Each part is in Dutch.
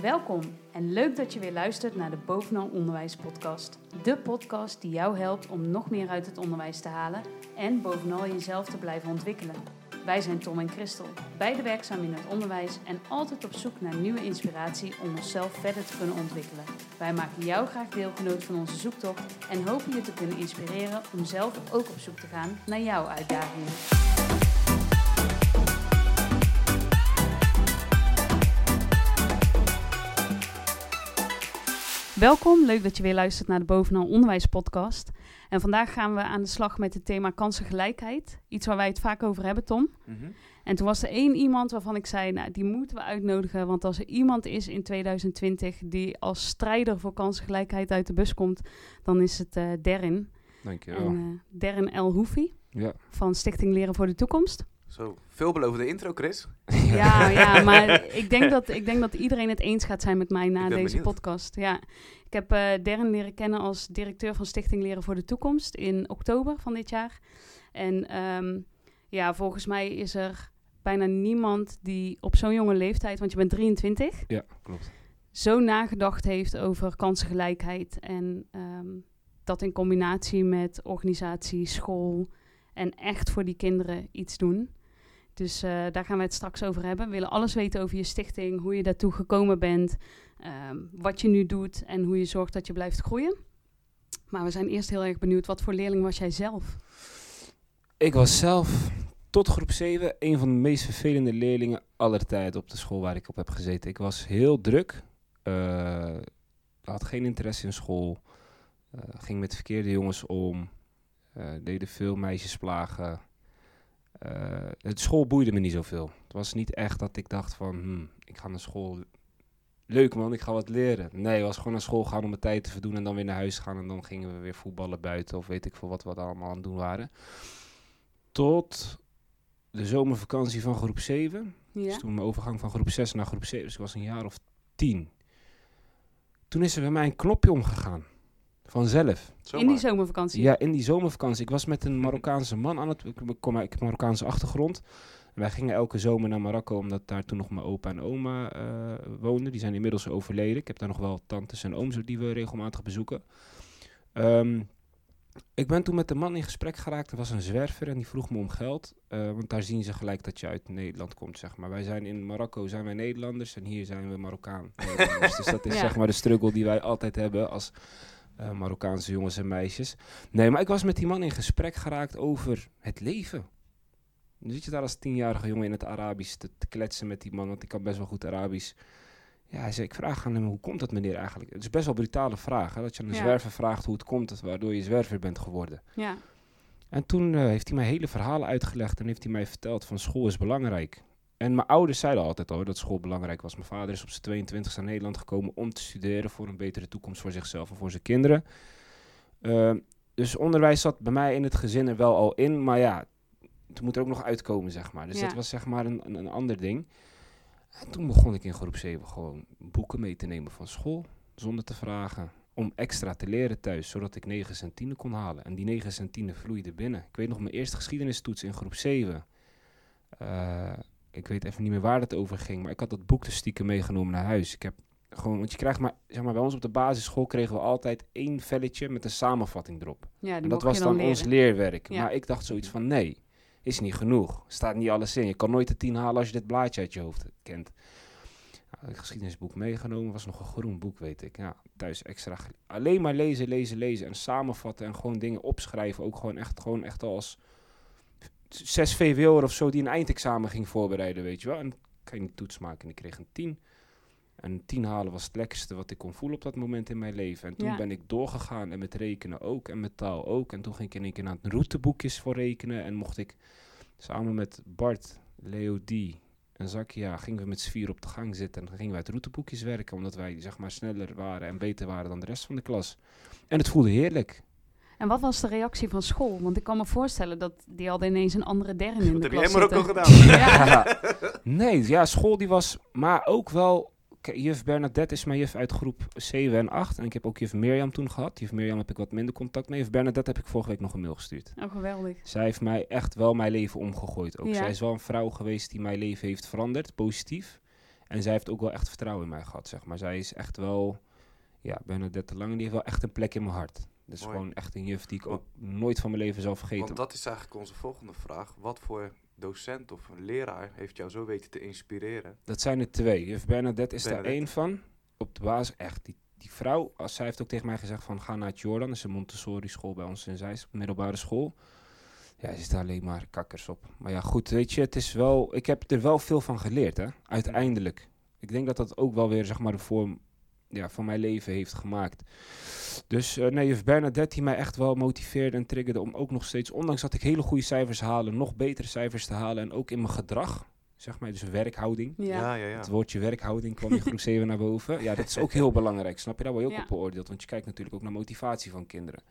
Welkom en leuk dat je weer luistert naar de Bovenal Onderwijs Podcast. De podcast die jou helpt om nog meer uit het onderwijs te halen en bovenal jezelf te blijven ontwikkelen. Wij zijn Tom en Christel, beide werkzaam in het onderwijs en altijd op zoek naar nieuwe inspiratie om onszelf verder te kunnen ontwikkelen. Wij maken jou graag deelgenoot van onze zoektocht en hopen je te kunnen inspireren om zelf ook op zoek te gaan naar jouw uitdagingen. Welkom, leuk dat je weer luistert naar de Bovenal Onderwijs podcast. En vandaag gaan we aan de slag met het thema kansengelijkheid. Iets waar wij het vaak over hebben, Tom. En toen was er één iemand waarvan ik zei, nou, die moeten we uitnodigen. Want als er iemand is in 2020 die als strijder voor kansengelijkheid uit de bus komt, dan is het uh, Derrin. Dankjewel. En, uh, Derrin El Hoefi Ja. van Stichting Leren voor de Toekomst. Zo, veelbelovende intro, Chris. Ja, ja, maar ik denk, dat, ik denk dat iedereen het eens gaat zijn met mij na deze benieuwd. podcast. Ja. Ik heb eh Darren leren kennen als directeur van Stichting Leren voor de Toekomst in oktober van dit jaar. En ehm, ja, volgens mij is er bijna niemand die op zo'n jonge leeftijd, want je bent 23, Ja, klopt. zo nagedacht heeft over kansengelijkheid. En ehm, dat in combinatie met organisatie, school en echt voor die kinderen iets doen. Dus eh, daar gaan we het straks over hebben. We willen alles weten over je stichting, hoe je daartoe gekomen bent, ehm, wat je nu doet en hoe je zorgt dat je blijft groeien. Maar we zijn eerst heel erg benieuwd, wat voor leerling was jij zelf? Ik was zelf tot groep 7 een van de meest vervelende leerlingen aller tijden op de school waar ik op heb gezeten. Ik was heel druk, eh, had geen interesse in school, eh, ging met verkeerde jongens om, deden veel meisjes plagen. Eh, het school boeide me niet zoveel. Het was niet echt dat ik dacht van, hmm, ik ga naar school. Leuk man, ik ga wat leren. Nee, ik was gewoon naar school gaan om mijn tijd te verdoen en dan weer naar huis gaan. En dan gingen we weer voetballen buiten of weet ik veel wat we allemaal aan het doen waren. Tot de zomervakantie van groep 7. Ja? Dus toen mijn overgang van groep 6 naar groep 7. Dus ik was een jaar of 10. Toen is er bij mij een knopje omgegaan. Vanzelf. Zomaar. In die zomervakantie? Ja, in die zomervakantie. Ik was met een Marokkaanse man aan het... Ik kom uit ik heb een Marokkaanse achtergrond. En wij gingen elke zomer naar Marokko, omdat daar toen nog mijn opa en oma eh, woonden. Die zijn inmiddels overleden. Ik heb daar nog wel tantes en ooms die we regelmatig bezoeken. Ehm, ik ben toen met de man in gesprek geraakt. Er was een zwerver en die vroeg me om geld. eh, want daar zien ze gelijk dat je uit Nederland komt, zeg maar. Wij zijn in Marokko zijn wij Nederlanders en hier zijn we Marokkaan. Dus dat is Ja. zeg maar de struggle die wij altijd hebben als eh, Marokkaanse jongens en meisjes. Nee, maar ik was met die man in gesprek geraakt over het leven. Dan zit je daar als tienjarige jongen in het Arabisch te, te kletsen met die man, want ik kan best wel goed Arabisch. Ja, hij zei, ik vraag aan hem, hoe komt dat meneer eigenlijk? Het is best wel een brutale vraag, hè, dat je aan een Ja. zwerver vraagt hoe het komt, dat- waardoor je zwerver bent geworden. Ja. En toen eh, heeft hij mij hele verhalen uitgelegd en heeft hij mij verteld van school is belangrijk. En mijn ouders zeiden altijd al dat school belangrijk was. Mijn vader is op zijn 22 naar Nederland gekomen om te studeren voor een betere toekomst voor zichzelf en voor zijn kinderen. Eh, dus onderwijs zat bij mij in het gezin er wel al in, maar ja, het moet er ook nog uitkomen, zeg maar. Dus Ja. dat was zeg maar een, een, een ander ding. En toen begon ik in groep 7 gewoon boeken mee te nemen van school, zonder te vragen. Om extra te leren thuis, zodat ik 9 en 10 kon halen. En die 9 en 10 vloeiden binnen. Ik weet nog mijn eerste geschiedenistoets in groep 7. Eh, ik weet even niet meer waar het over ging, maar ik had dat boek dus stiekem meegenomen naar huis. Ik heb gewoon, want je krijgt maar, zeg maar, bij ons op de basisschool kregen we altijd één velletje met een samenvatting erop. ja, En dat was dan, dan ons leerwerk. Ja. Maar ik dacht zoiets van, nee, is niet genoeg. Staat niet alles in. Je kan nooit de tien halen als je dit blaadje uit je hoofd kent. Nou, het geschiedenisboek meegenomen, was nog een groen boek, weet ik. Ja, thuis extra. Alleen maar lezen, lezen, lezen en samenvatten en gewoon dingen opschrijven. Ook gewoon echt, gewoon echt als 6 VWO'er of zo die een eindexamen ging voorbereiden, weet je wel. En kan je niet toets maken en ik kreeg een 10. En een 10 halen was het lekkerste wat ik kon voelen op dat moment in mijn leven. En toen Ja. ben ik doorgegaan en met rekenen ook en met taal ook. En toen ging ik in één keer naar het routeboekjes voor rekenen. En mocht ik samen met Bart, Leo D en Zakia gingen we met z'n vier op de gang zitten. En dan gingen we uit routeboekjes werken, omdat wij zeg maar sneller waren en beter waren dan de rest van de klas. En het voelde heerlijk. En wat was de reactie van school? Want ik kan me voorstellen dat die hadden ineens een andere dern in Wat de heb jij klas in Marokko zitten. gedaan? Ja. Nee, ja, school die was, maar ook wel. Juf Bernadette is mijn juf uit groep 7 en 8. En ik heb ook juf Mirjam toen gehad. Juf Mirjam heb ik wat minder contact mee. Juf Bernadette heb ik vorige week nog een mail gestuurd. Oh, geweldig. Zij heeft mij echt wel mijn leven omgegooid ook. Ja. Zij is wel een vrouw geweest die mijn leven heeft veranderd, positief. En zij heeft ook wel echt vertrouwen in mij gehad, zeg maar. Zij is echt wel, ja, Bernadette Lange, die heeft wel echt een plek in mijn hart. Dat is Mooi. gewoon echt een juf die ik ook nooit van mijn leven zal vergeten. Want dat is eigenlijk onze volgende vraag. Wat voor docent of een leraar heeft jou zo weten te inspireren? Dat zijn er twee. Juf Bernadette is Bernadette. daar één van. Op de basis, echt, die, die vrouw, als zij heeft ook tegen mij gezegd van ga naar Jordan. Dat is een Montessori school bij ons in Zeist, middelbare school. Ja, ze zit daar alleen maar kakkers op. Maar ja, goed, weet je, het is wel, ik heb er wel veel van geleerd, hè, uiteindelijk. Ik denk dat dat ook wel weer, zeg maar, de vorm ja, van mijn leven heeft gemaakt. Dus eh, nee, juf Bernadette die mij echt wel motiveerde en triggerde om ook nog steeds, ondanks dat ik hele goede cijfers halen, nog betere cijfers te halen. En ook in mijn gedrag, zeg maar, dus werkhouding. Ja. ja, ja. ja. Het woordje werkhouding kwam in groep 7 naar boven. Ja, dat is ook heel belangrijk, snap je? Daar word je ook Ja. op beoordeeld, want je kijkt natuurlijk ook naar motivatie van kinderen.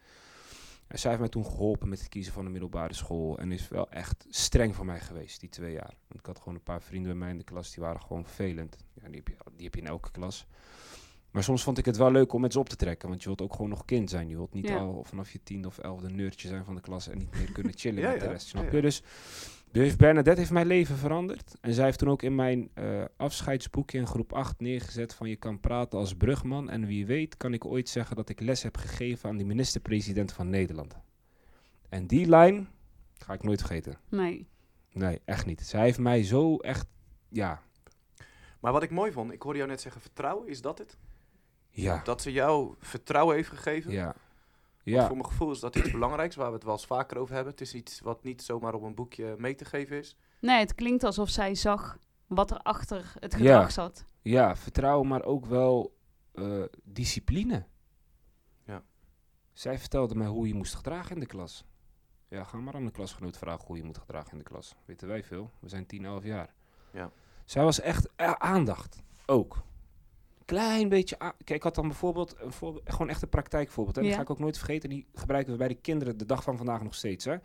En zij heeft mij toen geholpen met het kiezen van de middelbare school en is wel echt streng voor mij geweest, die twee jaar. Want ik had gewoon een paar vrienden bij mij in de klas, die waren gewoon vervelend. Ja, die heb je, die heb je in elke klas. Maar soms vond ik het wel leuk om met ze op te trekken, want je wilt ook gewoon nog kind zijn. Je wilt niet Ja. al vanaf je tiende of elfde nerdje zijn van de klas en niet meer kunnen chillen Ja, met de ja. rest, snap Ja, je? Dus dus Bernadette heeft mijn leven veranderd. En zij heeft toen ook in mijn eh, afscheidsboekje in groep 8 neergezet van je kan praten als brugman. En wie weet kan ik ooit zeggen dat ik les heb gegeven aan de minister-president van Nederland. En die lijn ga ik nooit vergeten. Nee. Nee, echt niet. Zij heeft mij zo echt, ja, Maar wat ik mooi vond, ik hoorde jou net zeggen vertrouwen, is dat het? Ja, Dat ze jou vertrouwen heeft gegeven? ja. Want Ja, Voor mijn gevoel is dat iets belangrijks, waar we het wel eens vaker over hebben. Het is iets wat niet zomaar op een boekje mee te geven is. Nee, het klinkt alsof zij zag wat er achter het Ja. gedrag zat. ja, vertrouwen, maar ook wel eh, discipline. Ja. Zij vertelde mij hoe je moest gedragen in de klas. Ja, ga maar aan de klasgenoot vragen hoe je moet gedragen in de klas. Weten wij veel. We zijn 10, 11 jaar. Ja. Zij was echt eh, aandacht. Ook. Klein beetje. Kijk, ik had dan bijvoorbeeld een voorbeeld, gewoon echt een praktijkvoorbeeld. En Ja. die ga ik ook nooit vergeten. Die gebruiken we bij de kinderen de dag van vandaag nog steeds. Hè.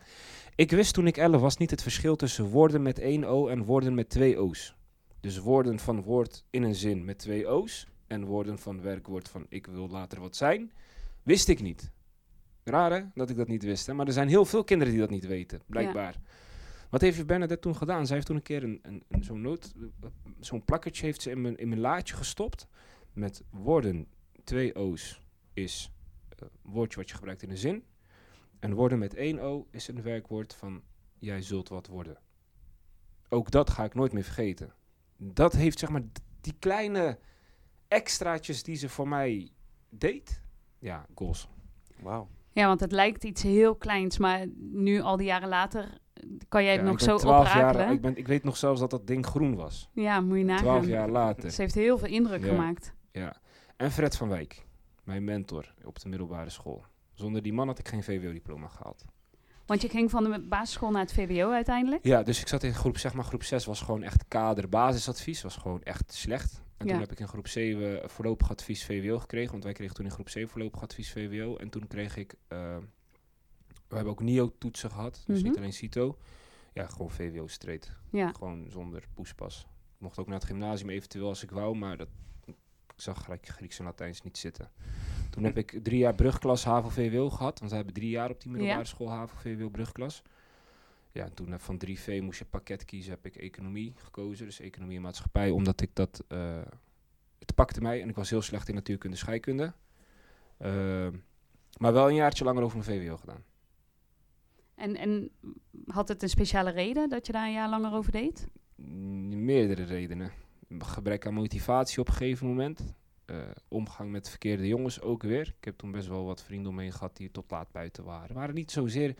Ik wist toen ik 11 was niet het verschil tussen woorden met één O en woorden met twee O's. Dus woorden van woord in een zin met twee O's. En woorden van werkwoord van ik wil later wat zijn. Wist ik niet. Raar hè, dat ik dat niet wist. Hè? Maar er zijn heel veel kinderen die dat niet weten, blijkbaar. Wat heeft Bernadette toen gedaan? Zij heeft toen een keer een, een, een zo'n noot, zo'n plakkertje heeft ze in mijn, in mijn laadje gestopt. Met woorden, twee O's is een woordje wat je gebruikt in een zin. En woorden met één O is een werkwoord van jij zult wat worden. Ook dat ga ik nooit meer vergeten. Dat heeft zeg maar die kleine extraatjes die ze voor mij deed. Ja, goals. Wauw. Ja, want het lijkt iets heel kleins, maar nu al die jaren later kan jij het Ja, nog ik ben zo 12 oprakelen. jaar, ik, ben, ik weet nog zelfs dat dat ding groen was. Ja, moet je nagaan. 12 jaar later. Ze heeft heel veel indruk Ja. gemaakt. Ja. En Fred van Wijk, mijn mentor op de middelbare school. Zonder die man had ik geen VWO-diploma gehaald. Want je ging van de basisschool naar het VWO uiteindelijk. Ja, dus ik zat in groep, zeg maar, groep 6 was gewoon echt kader basisadvies, was gewoon echt slecht. En Ja. toen heb ik in groep 7 voorlopig advies VWO gekregen, want wij kregen toen in groep 7 voorlopig advies VWO. En toen kreeg ik, eh, we hebben ook NIO-toetsen gehad, dus Mhm. niet alleen CITO. Ja, gewoon VWO straight, Ja. gewoon zonder poespas. Ik mocht ook naar het gymnasium eventueel als ik wou, maar dat, ik zag Griek- Grieks en Latijns niet zitten. Toen heb ik drie jaar brugklas HAVO-VWO gehad, want we hebben drie jaar op die middelbare Ja. school HAVO-VWO brugklas. Ja, en toen eh, van 3V moest je pakket kiezen, heb ik economie gekozen. Dus economie en maatschappij, omdat ik dat... eh, het pakte mij en ik was heel slecht in natuurkunde scheikunde. Ehm, maar wel een jaartje langer over mijn VWO gedaan. En, en had het een speciale reden dat je daar een jaar langer over deed? Meerdere redenen. Gebrek aan motivatie op een gegeven moment. Eh, omgang met verkeerde jongens ook weer. Ik heb toen best wel wat vrienden omheen gehad die tot laat buiten waren. Waren niet zozeer,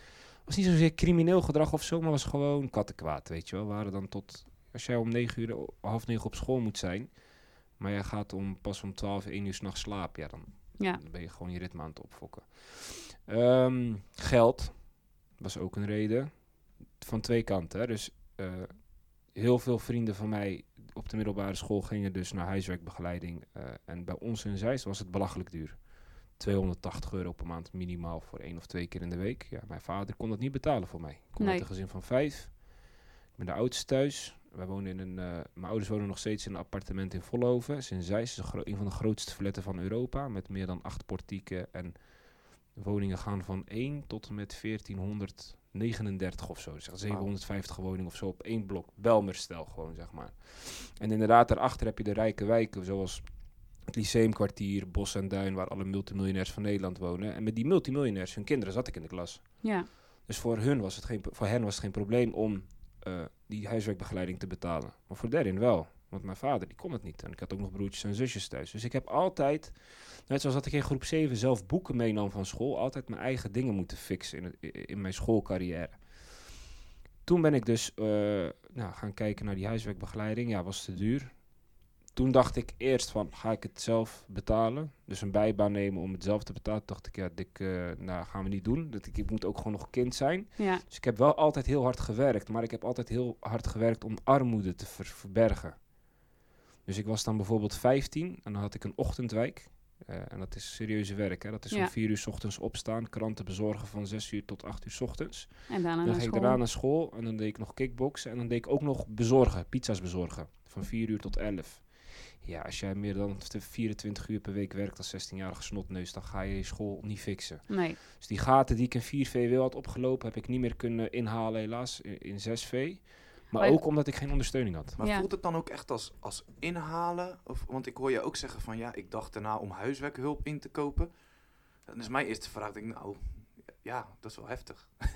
was niet zozeer crimineel gedrag of zo, maar was gewoon kattenkwaad, weet je wel. Waren dan tot, als jij om negen uur, half negen op school moet zijn, maar jij gaat om, pas om 12, 1 uur s'nachts slapen, ja, dan, Ja. dan ben je gewoon je ritme aan het opfokken. Ehm, geld was ook een reden. Van twee kanten. Hè. Dus eh, heel veel vrienden van mij op de middelbare school gingen dus naar huiswerkbegeleiding. eh, en bij ons in Zeist was het belachelijk duur. 280 euro per maand minimaal voor één of twee keer in de week. Ja, mijn vader kon dat niet betalen voor mij. Ik kom Nee. uit een gezin van vijf. Ik ben de oudste thuis. Wij wonen in een, eh, mijn ouders wonen nog steeds in een appartement in is in Zeist. Is een, van de grootste fletten van Europa. Met meer dan acht portieken. En woningen gaan van 1 tot en met 1400 39 of zo. Zeg 750 woningen of zo op één blok. Belmerstel gewoon, zeg maar. En inderdaad, daarachter heb je de rijke wijken, zoals het Lyceumkwartier, Bos en Duin, waar alle multimiljonairs van Nederland wonen. En met die multimiljonairs, hun kinderen, zat ik in de klas. Ja, Dus voor, hun was het geen, voor hen was het geen probleem om eh, die huiswerkbegeleiding te betalen. Maar voor Darren wel. Want mijn vader, die kon het niet. En ik had ook nog broertjes en zusjes thuis. Dus ik heb altijd, net zoals dat ik in groep 7 zelf boeken meenam van school, altijd mijn eigen dingen moeten fixen in, het, in mijn schoolcarrière. Toen ben ik dus eh, nou, gaan kijken naar die huiswerkbegeleiding. Ja, was te duur. Toen dacht ik eerst van, ga ik het zelf betalen? Dus een bijbaan nemen om het zelf te betalen. Toen dacht ik, ja, dit eh, nou, gaan we niet doen. Dat ik, ik moet ook gewoon nog kind zijn. ja, Dus ik heb wel altijd heel hard gewerkt, maar ik heb altijd heel hard gewerkt om armoede te ver- verbergen. Dus ik was dan bijvoorbeeld 15 en dan had ik een ochtendwijk. Eh, en dat is serieuze werk. Hè? Dat is Ja. om 4 uur 's ochtends opstaan, kranten bezorgen van 6 uur tot 8 uur 's ochtends. en daarna dan naar ging ik school. daarna naar school en dan deed ik nog kickboksen. En dan deed ik ook nog bezorgen, pizza's bezorgen. Van 4 uur tot 11. Ja, als jij meer dan 24 uur per week werkt als 16-jarige snotneus, dan ga je je school niet fixen. Nee, Dus die gaten die ik in 4 VWO had opgelopen, heb ik niet meer kunnen inhalen helaas in, in 6 V. Maar Maar- ook omdat ik geen ondersteuning had. Maar Ja. voelt het dan ook echt als, als inhalen? Of, want ik hoor je ook zeggen van ja, ik dacht daarna om huiswerkhulp in te kopen. Dan is mijn eerste vraag, denk ik, nou, ja, dat is wel heftig.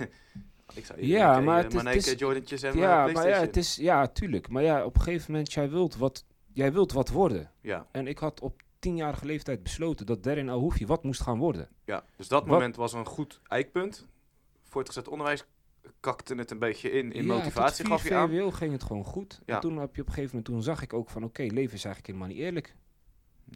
ik zou Ja, denken, maar eh, het is- Maneke, het is- Jordantjes en Ja, eh, maar ja, het is, ja, tuurlijk. Maar ja, op een gegeven moment, jij wilt wat, jij wilt wat worden. Ja, En ik had op tienjarige leeftijd besloten dat Darren Alhoefje wat moest gaan worden. ja, dus dat Wat- moment was een goed eikpunt. Voortgezet onderwijs kakte het een beetje in, in Ja, motivatie gaf 4 je aan. VWO ging het gewoon goed. Ja. En toen heb je op een gegeven moment, toen zag ik ook van, oké, leven is eigenlijk helemaal niet eerlijk.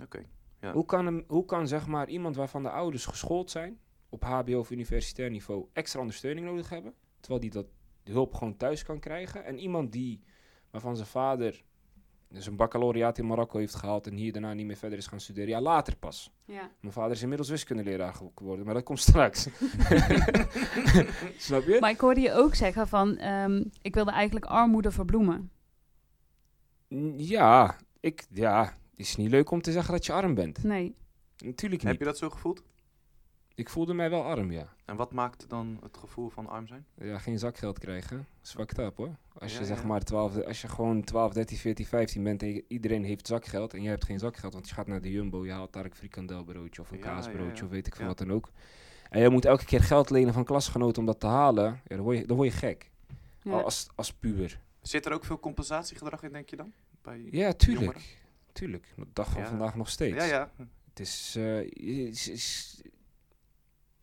Oké. Ja. Hoe kan, hoe kan zeg maar iemand waarvan de ouders geschoold zijn, op hbo of universitair niveau, extra ondersteuning nodig hebben, terwijl die dat die hulp gewoon thuis kan krijgen, en iemand die, waarvan zijn vader dus een baccalaureaat in Marokko heeft gehaald en hier daarna niet meer verder is gaan studeren, ja, later pas. ja. Mijn vader is inmiddels wiskundeleraar ge- geworden, maar dat komt straks. Snap je? Maar ik hoorde je ook zeggen van, ehm, ik wilde eigenlijk armoede verbloemen. Ja, ik, ja, het is niet leuk om te zeggen dat je arm bent. Nee, Natuurlijk Heb niet. je dat zo gevoeld? Ik voelde mij wel arm, ja. En wat maakt dan het gevoel van arm zijn? Ja, geen zakgeld krijgen. Zwakt up hoor. Als je Ja, zeg ja. maar 12, als je gewoon 12, 13, 14, 15 bent en iedereen heeft zakgeld en jij hebt geen zakgeld, want je gaat naar de Jumbo, je haalt daar een frikandelbroodje of een Ja, kaasbroodje ja, ja. of weet ik veel Ja. wat dan ook. En je moet elke keer geld lenen van klasgenoten om dat te halen. Ja, dan word je, dan word je gek. Als, als puber. Zit er ook veel compensatiegedrag in, denk je dan? Bij... Ja, tuurlijk. Jongeren? Tuurlijk. De dag van Ja. vandaag nog steeds. ja, ja. Het is, eh, is- is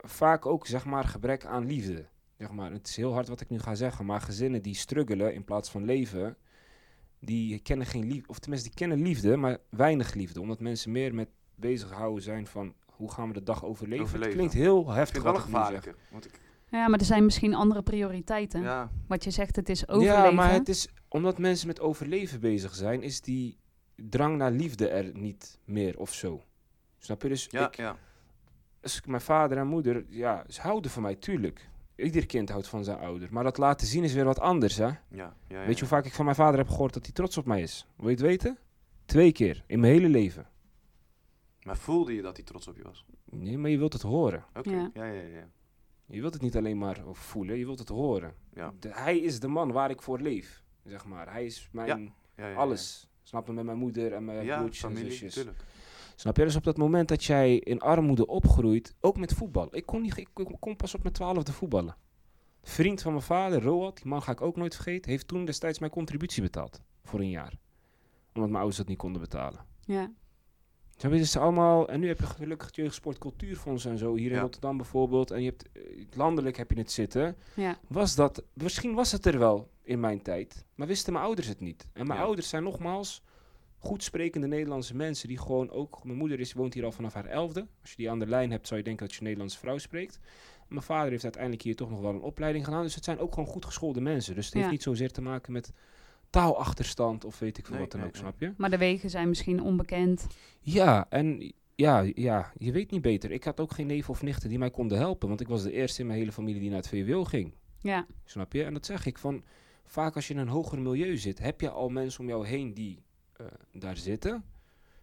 vaak ook zeg maar gebrek aan liefde. Zeg maar. Het is heel hard wat ik nu ga zeggen, maar gezinnen die struggelen in plaats van leven, die kennen geen liefde, of tenminste die kennen liefde, maar weinig liefde. Omdat mensen meer met bezighouden zijn van hoe gaan we de dag overleven. Overleven. Het klinkt heel Ik heftig vind het wel wat een ik nu zeg. gevaarlijke. Want ik, ja, maar er zijn misschien andere prioriteiten. ja, Wat je zegt, het is overleven. Ja, maar het is, omdat mensen met overleven bezig zijn, is die drang naar liefde er niet meer of zo. Snap je? Dus ja, ik, ja. Dus mijn vader en moeder, ja, ze houden van mij, tuurlijk. Ieder kind houdt van zijn ouder. Maar dat laten zien is weer wat anders, hè? ja, ja, ja, Weet je hoe vaak ik van mijn vader heb gehoord dat hij trots op mij is? Wil je het weten? Twee keer, in mijn hele leven. Maar voelde je dat hij trots op je was? Nee, maar je wilt het horen. Oké, Ja. ja, ja, ja. Je wilt het niet alleen maar voelen, je wilt het horen. Ja, De- hij is de man waar ik voor leef, zeg maar. Hij is mijn ja, ja, ja. alles. Snap je, met mijn moeder en mijn Ja, broertjes en zusjes. tuurlijk. Snap je? Dus op dat moment dat jij in armoede opgroeit, ook met voetbal. Ik kon, niet, ik kon pas op mijn twaalfde voetballen. Vriend van mijn vader, Roald, die man ga ik ook nooit vergeten, heeft toen destijds mijn contributie betaald. Voor een jaar. Omdat mijn ouders dat niet konden betalen. Ja, je? Dus het is allemaal, en nu heb je gelukkig het Jeugdsport Cultuurfonds en zo, hier in Ja. Rotterdam bijvoorbeeld. En je hebt, eh, landelijk heb je het zitten. ja, Was dat, misschien was het er wel in mijn tijd, maar wisten mijn ouders het niet. En mijn Ja. ouders zijn nogmaals goed sprekende Nederlandse mensen die gewoon ook... Mijn moeder is, woont hier al vanaf haar elfde. Als je die aan de lijn hebt, zou je denken dat je een Nederlandse vrouw spreekt. Mijn vader heeft uiteindelijk hier toch nog wel een opleiding gedaan. Dus het zijn ook gewoon goed geschoolde mensen. Dus het heeft Ja. niet zozeer te maken met taalachterstand of weet ik veel Nee, wat dan nee, ook, snap je? maar de wegen zijn misschien onbekend. Ja, en ja, ja, je weet niet beter. Ik had ook geen neven of nichten die mij konden helpen. Want ik was de eerste in mijn hele familie die naar het VWO ging. Ja, Snap je? En dat zeg ik van vaak als je in een hoger milieu zit, heb je al mensen om jou heen die eh, daar zitten.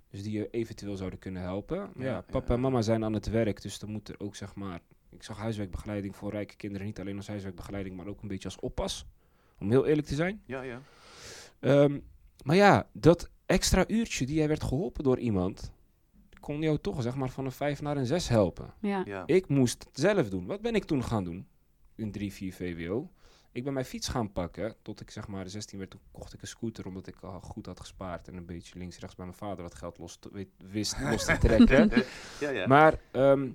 Dus die je eventueel zouden kunnen helpen. Maar Ja, papa ja. en mama zijn aan het werk, dus dan moet er ook zeg maar Ik zag huiswerkbegeleiding voor rijke kinderen niet alleen als huiswerkbegeleiding, maar ook een beetje als oppas. Om heel eerlijk te zijn. Ja, ja. Ehm, maar ja, dat extra uurtje die jij werd geholpen door iemand, kon jou toch zeg maar van een 5 naar een 6 helpen. Ja. ja. Ik moest het zelf doen. Wat ben ik toen gaan doen? In 3, 4 VWO. Ik ben mijn fiets gaan pakken. Tot ik zeg maar 16 werd. Toen kocht ik een scooter. Omdat ik al goed had gespaard. En een beetje links rechts bij mijn vader wat geld los te, wist los te trekken. ja, ja. Maar ehm,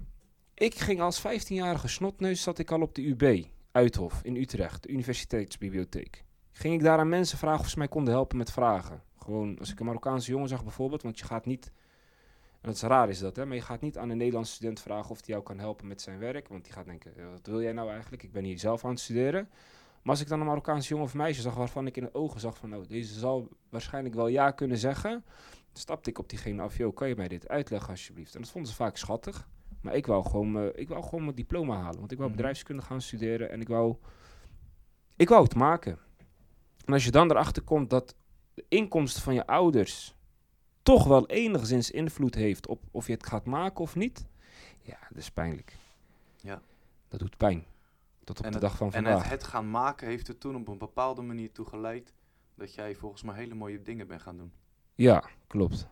ik ging als 15-jarige snotneus. Zat ik al op de UB. Uithof in Utrecht. De universiteitsbibliotheek. Ging ik daar aan mensen vragen of ze mij konden helpen met vragen. Gewoon als ik een Marokkaanse jongen zag bijvoorbeeld. Want je gaat niet en dat is raar is dat, hè? Maar je gaat niet aan een Nederlandse student vragen of hij jou kan helpen met zijn werk. Want die gaat denken, eh, wat wil jij nou eigenlijk? Ik ben hier zelf aan het studeren. Maar als ik dan een Marokkaanse jongen of meisje zag waarvan ik in de ogen zag van... nou, deze zal waarschijnlijk wel ja kunnen zeggen. Stapte ik op diegene af, joh, kan je mij dit uitleggen alsjeblieft? En dat vonden ze vaak schattig. Maar ik wou gewoon, ik wou gewoon mijn diploma halen. Want ik wou Mhm. bedrijfskunde gaan studeren en ik wou, ik wou het maken. En als je dan erachter komt dat de inkomsten van je ouders toch wel enigszins invloed heeft op of je het gaat maken of niet. Ja, dat is pijnlijk. Ja. Dat doet pijn. Tot op En de het- dag van En vandaag. het, het gaan maken heeft er toen op een bepaalde manier toe geleid dat jij volgens mij hele mooie dingen bent gaan doen. Ja, klopt.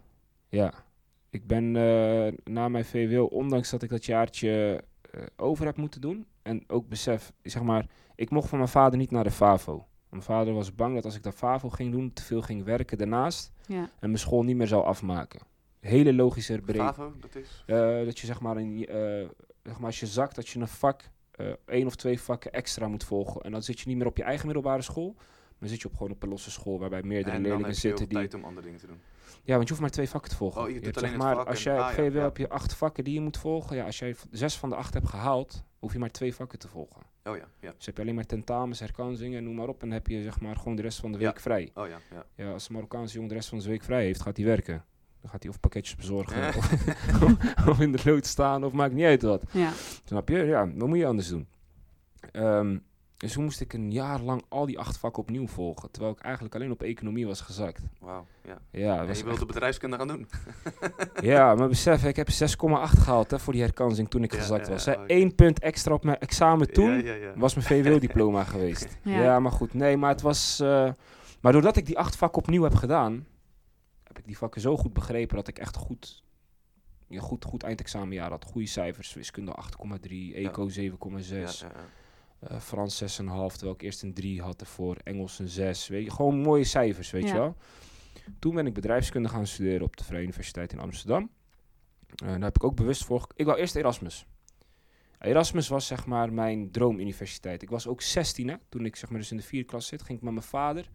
Ja. Ik ben eh, na mijn VWO, ondanks dat ik dat jaartje eh, over heb moeten doen. En ook besef, zeg maar, ik mocht van mijn vader niet naar de FAVO. Mijn vader was bang dat als ik de FAVO ging doen, te veel ging werken daarnaast. Ja. En mijn school niet meer zou afmaken. Hele logische breed. Favo, dat is? Eh, dat je zeg maar, een, eh, zeg maar als je zakt dat je een vak, eh één of twee vakken extra moet volgen. En dan zit je niet meer op je eigen middelbare school. Maar zit je op gewoon op een losse school waarbij meerdere leerlingen zitten die. tijd om andere dingen te doen. Ja, want je hoeft maar twee vakken te volgen. Oh, je doet hebt, alleen zeg het maar, vak als jij op ah, ja, ja. heb je acht vakken die je moet volgen. Ja, als jij zes van de acht hebt gehaald, hoef je maar twee vakken te volgen. Oh ja, ja. Dus heb je alleen maar tentamens, herkansingen, noem maar op. En dan heb je zeg maar gewoon de rest van de Ja. week vrij. Oh ja, ja. Ja, als een Marokkaanse jongen de rest van zijn week vrij heeft, gaat hij werken. Dan gaat hij of pakketjes bezorgen, Ja. of, of in de lood staan, of maakt niet uit wat. Ja. Snap je? Ja, wat moet je anders doen? Ehm, dus toen moest ik een jaar lang al die acht vakken opnieuw volgen. Terwijl ik eigenlijk alleen op economie was gezakt. Wauw, ja. Ja, was je wilde bedrijfskunde gaan doen. ja, maar besef, ik heb 6,8 gehaald hè, voor die herkansing toen ik Ja, gezakt ja, was. Hè. oké. Eén punt extra op mijn examen toen Ja, ja, ja. was mijn VWO-diploma geweest. Ja. Ja. maar goed, nee, maar het was... eh, maar doordat ik die acht vakken opnieuw heb gedaan, heb ik die vakken zo goed begrepen dat ik echt goed... Ja, goed, goed eindexamenjaar had. Goede cijfers. Wiskunde 8,3, Eco 7,6. Ja, ja, ja. eh, Frans 6,5, terwijl ik eerst een 3 had ervoor. Engels een 6. Weet je, gewoon mooie cijfers, weet Ja. je wel. Toen ben ik bedrijfskunde gaan studeren op de Vrije Universiteit in Amsterdam. Eh daar heb ik ook bewust voor... gek- Ik wou eerst Erasmus. Erasmus was zeg maar mijn droomuniversiteit. Ik was ook 16 hè, toen ik zeg maar dus in de vierde klas zit. Ging ik met mijn vader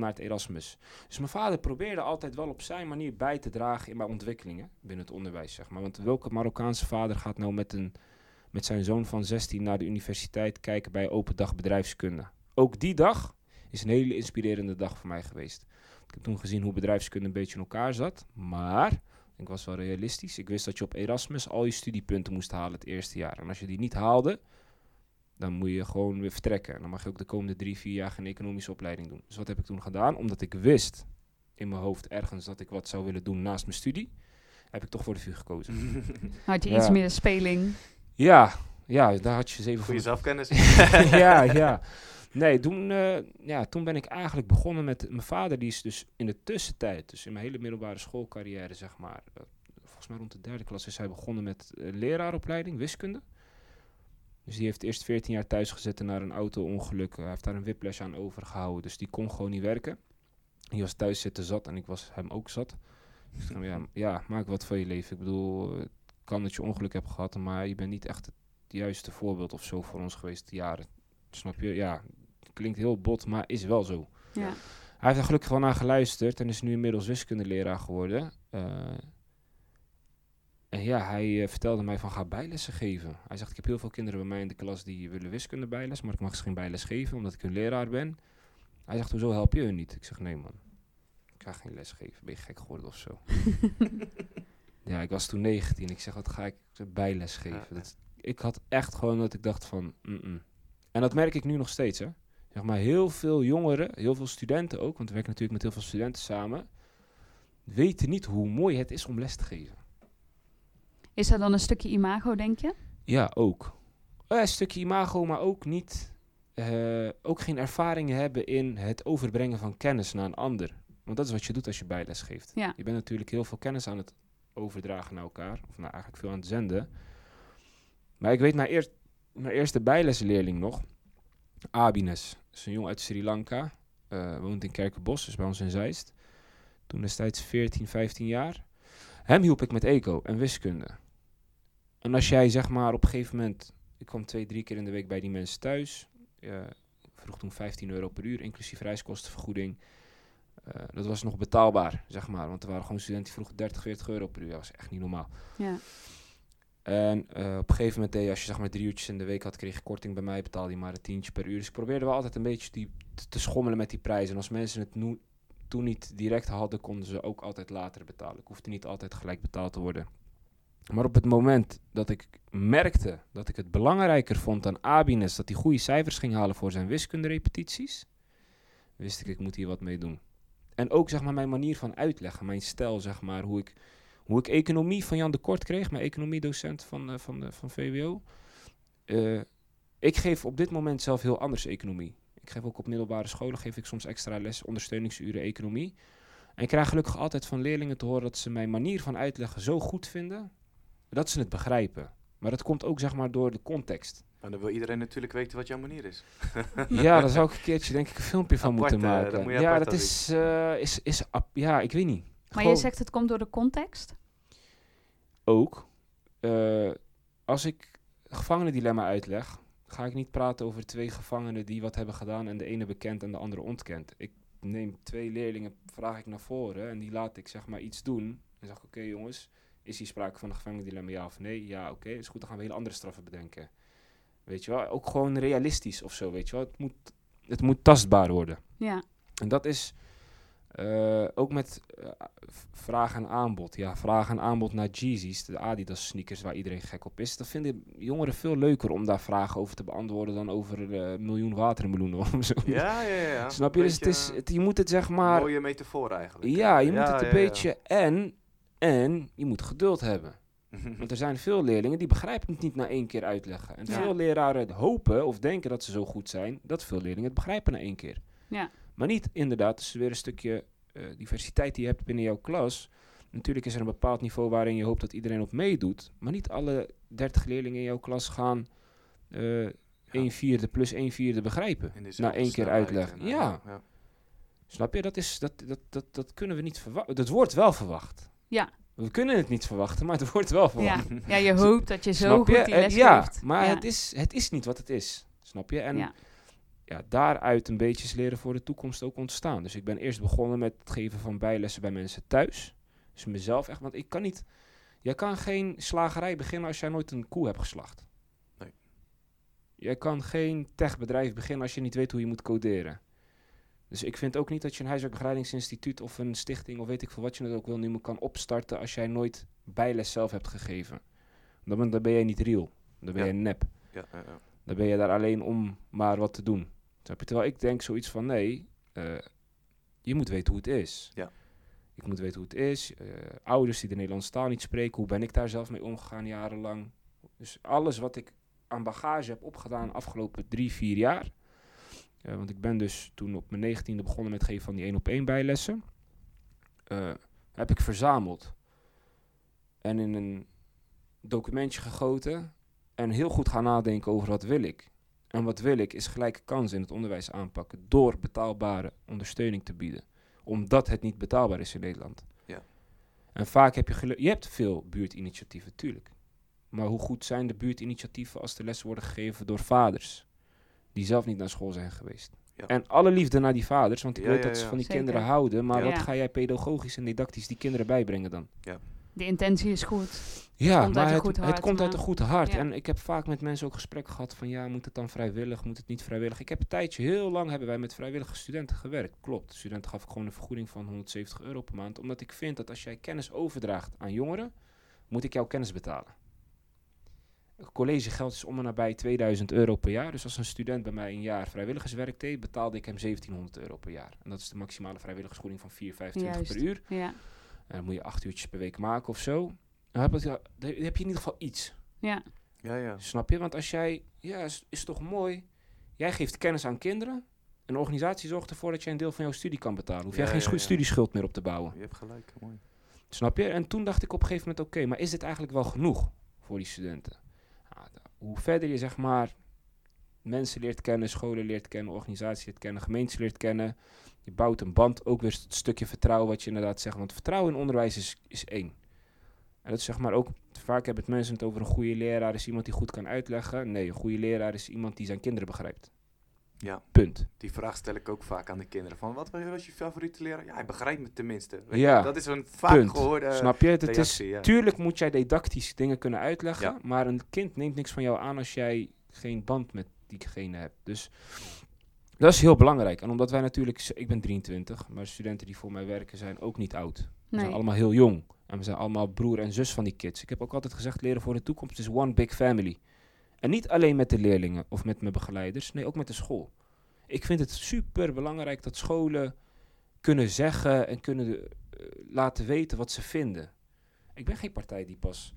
naar het Erasmus. Dus mijn vader probeerde altijd wel op zijn manier bij te dragen in mijn ontwikkelingen binnen het onderwijs, zeg maar. Want welke Marokkaanse vader gaat nou met, een, met zijn zoon van 16 naar de universiteit kijken bij open dag bedrijfskunde? Ook die dag is een hele inspirerende dag voor mij geweest. Ik heb toen gezien hoe bedrijfskunde een beetje in elkaar zat, maar ik was wel realistisch. Ik wist dat je op Erasmus al je studiepunten moest halen het eerste jaar. En als je die niet haalde, dan moet je gewoon weer vertrekken. En dan mag je ook de komende drie, vier jaar geen economische opleiding doen. Dus wat heb ik toen gedaan? Omdat ik wist in mijn hoofd ergens dat ik wat zou willen doen naast mijn studie, heb ik toch voor de vuur gekozen. Had je Ja. iets meer speling? ja, ja, daar had je zeven van. zelfkennis. ja, ja. Nee, toen, eh, ja, toen ben ik eigenlijk begonnen met... Mijn vader die is dus in de tussentijd, dus in mijn hele middelbare schoolcarrière, zeg maar... eh, volgens mij rond de derde klas is hij begonnen met eh, leraaropleiding, wiskunde. Dus die heeft eerst 14 jaar thuis gezeten naar een auto-ongeluk. Hij heeft daar een whiplash aan overgehouden, dus die kon gewoon niet werken. Die was thuis zitten zat en ik was hem ook zat. Dus ik ja, ja, maak wat van je leven. Ik bedoel, het kan dat je ongeluk hebt gehad, maar je bent niet echt het juiste voorbeeld of zo voor ons geweest jaren. Snap je? Ja, klinkt heel bot, maar is wel zo. Ja. Hij heeft er gelukkig wel naar geluisterd en is nu inmiddels wiskundeleraar geworden. Eh, en ja, hij eh, vertelde mij van ga bijlessen geven. Hij zegt, ik heb heel veel kinderen bij mij in de klas die willen wiskunde bijles, maar ik mag ze geen bijles geven omdat ik hun leraar ben. Hij zegt, hoezo help je hun niet? Ik zeg, nee man, ik ga geen les geven. Ben je gek geworden of zo? ja, ik was toen 19. Ik zeg, wat ga ik bijles geven? Dat, ik had echt gewoon dat ik dacht van. En dat merk ik nu nog steeds, hè. Zeg maar, heel veel jongeren, heel veel studenten ook, want we werken natuurlijk met heel veel studenten samen, weten niet hoe mooi het is om les te geven. Is dat dan een stukje imago, denk je? Ja, ook. ja, een stukje imago, maar ook niet, eh, ook geen ervaringen hebben in het overbrengen van kennis naar een ander. Want dat is wat je doet als je bijles geeft. Ja. Je bent natuurlijk heel veel kennis aan het overdragen naar elkaar, of nou eigenlijk veel aan het zenden. Maar ik weet mijn, eer, mijn eerste bijlesleerling nog, Abines, dat is een jongen uit Sri Lanka, eh, woont in Kerkenbos, dus bij ons in Zeist. Toen destijds 14, 15 jaar. Hem hielp ik met eco en wiskunde. En als jij zeg maar op een gegeven moment, ik kwam twee, drie keer in de week bij die mensen thuis. ik vroeg toen 15 euro per uur, inclusief reiskostenvergoeding. Eh, dat was nog betaalbaar, zeg maar. Want er waren gewoon studenten die vroegen 30, 40 euro per uur. Dat was echt niet normaal. Ja. En eh, op een gegeven moment, deed je, als je zeg maar drie uurtjes in de week had, kreeg je korting bij mij, betaalde je maar een tientje per uur. Dus ik probeerde wel altijd een beetje die, te, te schommelen met die prijzen. En als mensen het nu, toen niet direct hadden, konden ze ook altijd later betalen. Ik hoefde niet altijd gelijk betaald te worden. Maar op het moment dat ik merkte dat ik het belangrijker vond aan Abines, dat hij goede cijfers ging halen voor zijn wiskunderepetities, wist ik, ik moet hier wat mee doen. En ook zeg maar mijn manier van uitleggen, mijn stijl, zeg maar, hoe ik, hoe ik economie van Jan de Kort kreeg, mijn economiedocent van, eh, van, de, van VWO. Eh, ik geef op dit moment zelf heel anders economie. Ik geef ook op middelbare scholen, geef ik soms extra les, ondersteuningsuren economie. En ik krijg gelukkig altijd van leerlingen te horen dat ze mijn manier van uitleggen zo goed vinden, dat ze het begrijpen. Maar dat komt ook zeg maar door de context. Maar dan wil iedereen natuurlijk weten wat jouw manier is. Ja, daar zou ik een keertje denk ik een filmpje van Apart, moeten eh, maken. dat moet je ja, dat is, eh, is, is, ap- ja, ik weet niet. Maar Gewoon je zegt het komt door de context. ook, eh, als ik gevangenendilemma uitleg, ga ik niet praten over twee gevangenen die wat hebben gedaan en de ene bekend en de andere ontkent. Ik neem twee leerlingen, vraag ik naar voren en die laat ik zeg maar iets doen. En zeg ik, oké jongens, is hier sprake van een gevangenendilemma ja of nee? Ja, oké, is goed, dan gaan we hele andere straffen bedenken. Weet je wel, ook gewoon realistisch of zo, weet je wel. Het moet, het moet tastbaar worden. Ja. En dat is eh, ook met eh, vraag en aanbod. Ja, vraag en aanbod naar Jeezys, de Adidas sneakers waar iedereen gek op is. Dat vinden jongeren veel leuker om daar vragen over te beantwoorden dan over een miljoen watermeloenen of zo. Ja, ja, ja. Snap je? Dus het is, het, je moet het zeg Een maar... mooie metafoor eigenlijk. Ja, je moet Ja, het een ja, ja. beetje... En, en je moet geduld hebben. Want er zijn veel leerlingen die begrijpen het niet na één keer uitleggen. En Ja. veel leraren hopen of denken dat ze zo goed zijn, dat veel leerlingen het begrijpen na één keer. Ja. Maar niet inderdaad, dus weer een stukje eh, diversiteit die je hebt binnen jouw klas. Natuurlijk is er een bepaald niveau waarin je hoopt dat iedereen op meedoet. Maar niet alle 30 leerlingen in jouw klas gaan eh 1 vierde plus 1 vierde begrijpen. Na één keer uitleggen. en, Ja. ja. Snap je? Dat, is, dat, dat, dat, dat kunnen we niet verwachten. Dat wordt wel verwacht. Ja. We kunnen het niet verwachten, maar het wordt wel verwacht. Ja. ja, je hoopt dat je zo Snap goed je? die les ja, geeft. maar ja. Het, is, het is niet wat het is. Snap je? En Ja. ja. daaruit een beetje is leren voor de toekomst ook ontstaan. Dus ik ben eerst begonnen met het geven van bijlessen bij mensen thuis. Dus mezelf echt, want ik kan niet... Jij kan geen slagerij beginnen als jij nooit een koe hebt geslacht. Nee. Jij kan geen techbedrijf beginnen als je niet weet hoe je moet coderen. Dus ik vind ook niet dat je een huiswerkbegeleidingsinstituut of een stichting of weet ik veel wat je het ook wil noemen kan opstarten als jij nooit bijles zelf hebt gegeven. Dan ben, dan ben jij niet real. Dan ben Ja. jij nep. Ja, ja, ja. Dan ben je daar alleen om maar wat te doen. Je? Terwijl ik denk zoiets van, nee, eh, je moet weten hoe het is. Ja. Ik moet weten hoe het is. Eh, ouders die de Nederlandse taal niet spreken, hoe ben ik daar zelf mee omgegaan jarenlang? Dus alles wat ik aan bagage heb opgedaan de afgelopen drie, vier jaar. Eh, want ik ben dus toen op mijn negentiende begonnen met geven van die één op één bijlessen. Eh, heb ik verzameld. En in een documentje gegoten. En heel goed gaan nadenken over wat wil ik. En wat wil ik is gelijke kansen in het onderwijs aanpakken door betaalbare ondersteuning te bieden. Omdat het niet betaalbaar is in Nederland. Ja. En vaak heb je geluk. Je hebt veel buurtinitiatieven, tuurlijk. Maar hoe goed zijn de buurtinitiatieven als de lessen worden gegeven door vaders? Die zelf niet naar school zijn geweest. Ja. En alle liefde naar die vaders, want ik Ja, weet ja, dat ze ja. van die Zeker. kinderen houden. Maar Ja. wat ga jij pedagogisch en didactisch die kinderen bijbrengen dan? De intentie is goed. Ja, komt maar het, het komt uit een goed hart. Ja. En ik heb vaak met mensen ook gesprekken gehad van ja, moet het dan vrijwillig, moet het niet vrijwillig? Ik heb een tijdje, heel lang hebben wij met vrijwillige studenten gewerkt. Klopt, studenten gaf ik gewoon een vergoeding van 170 euro per maand. Omdat ik vind dat als jij kennis overdraagt aan jongeren, moet ik jouw kennis betalen. Collegegeld is om en nabij 2000 euro per jaar. Dus als een student bij mij een jaar vrijwilligerswerk deed, betaalde ik hem 1700 euro per jaar. En dat is de maximale vrijwilligersvergoeding van 4,25 Juist. per uur. Ja. En dan moet je acht uurtjes per week maken of zo. Dan heb, dan heb je in ieder geval iets. Ja. Ja, ja. Snap je? Want als jij, ja, is, is toch mooi. Jij geeft kennis aan kinderen. Een organisatie zorgt ervoor dat jij een deel van jouw studie kan betalen. Hoef jij Ja, geen ja, schu- ja. studieschuld meer op te bouwen. Je hebt gelijk, mooi. Snap je? En toen dacht ik op een gegeven moment, oké, maar is dit eigenlijk wel genoeg voor die studenten? Hoe verder je zeg maar mensen leert kennen, scholen leert kennen, organisaties leert kennen, gemeentes leert kennen, je bouwt een band, ook weer het stukje vertrouwen wat je inderdaad zegt. Want vertrouwen in onderwijs is, is één. En dat is zeg maar ook, vaak hebben het mensen het over een goede leraar is iemand die goed kan uitleggen. Nee, een goede leraar is iemand die zijn kinderen begrijpt. Ja, Punt. die vraag stel ik ook vaak aan de kinderen. Van, wat was je favoriete leraar? Ja, hij begrijpt me tenminste. Weet Ja, je, Dat is een vaak Punt. gehoorde Snap je? Het is, ja. Tuurlijk moet jij didactisch dingen kunnen uitleggen, Ja. maar een kind neemt niks van jou aan als jij geen band met diegene hebt. Dus dat is heel belangrijk. En omdat wij natuurlijk, ik ben 23, maar studenten die voor mij werken zijn ook niet oud. We Nee. zijn allemaal heel jong. En we zijn allemaal broer en zus van die kids. Ik heb ook altijd gezegd, leren voor de toekomst is one big family. En niet alleen met de leerlingen of met mijn begeleiders, nee, ook met de school. Ik vind het super belangrijk dat scholen kunnen zeggen en kunnen eh, laten weten wat ze vinden. Ik ben geen partij die pas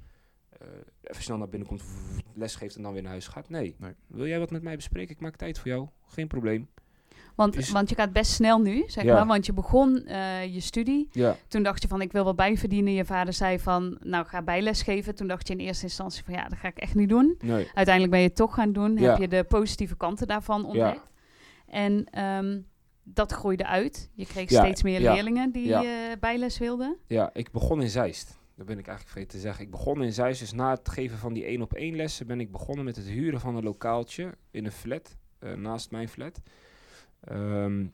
eh, even snel naar binnen komt, les geeft en dan weer naar huis gaat. Nee. Nee. Wil jij wat met mij bespreken? Ik maak tijd voor jou. Geen probleem. Want, Is- want je gaat best snel nu, zeg Ja. maar. Want je begon eh, je studie. Ja. Toen dacht je van, ik wil wat bijverdienen. Je vader zei van, nou, ga bijles geven. Toen dacht je in eerste instantie van, ja, dat ga ik echt niet doen. Nee. Uiteindelijk ben je het toch gaan doen. Ja. Heb je de positieve kanten daarvan ontdekt. En ehm, dat groeide uit. Je kreeg steeds meer leerlingen die eh, bijles wilden. Ja, ik begon in Zeist. Dat ben ik eigenlijk vergeten te zeggen. Ik begon in Zeist, dus na het geven van die één op één lessen ben ik begonnen met het huren van een lokaaltje in een flat, eh, naast mijn flat. Ehm,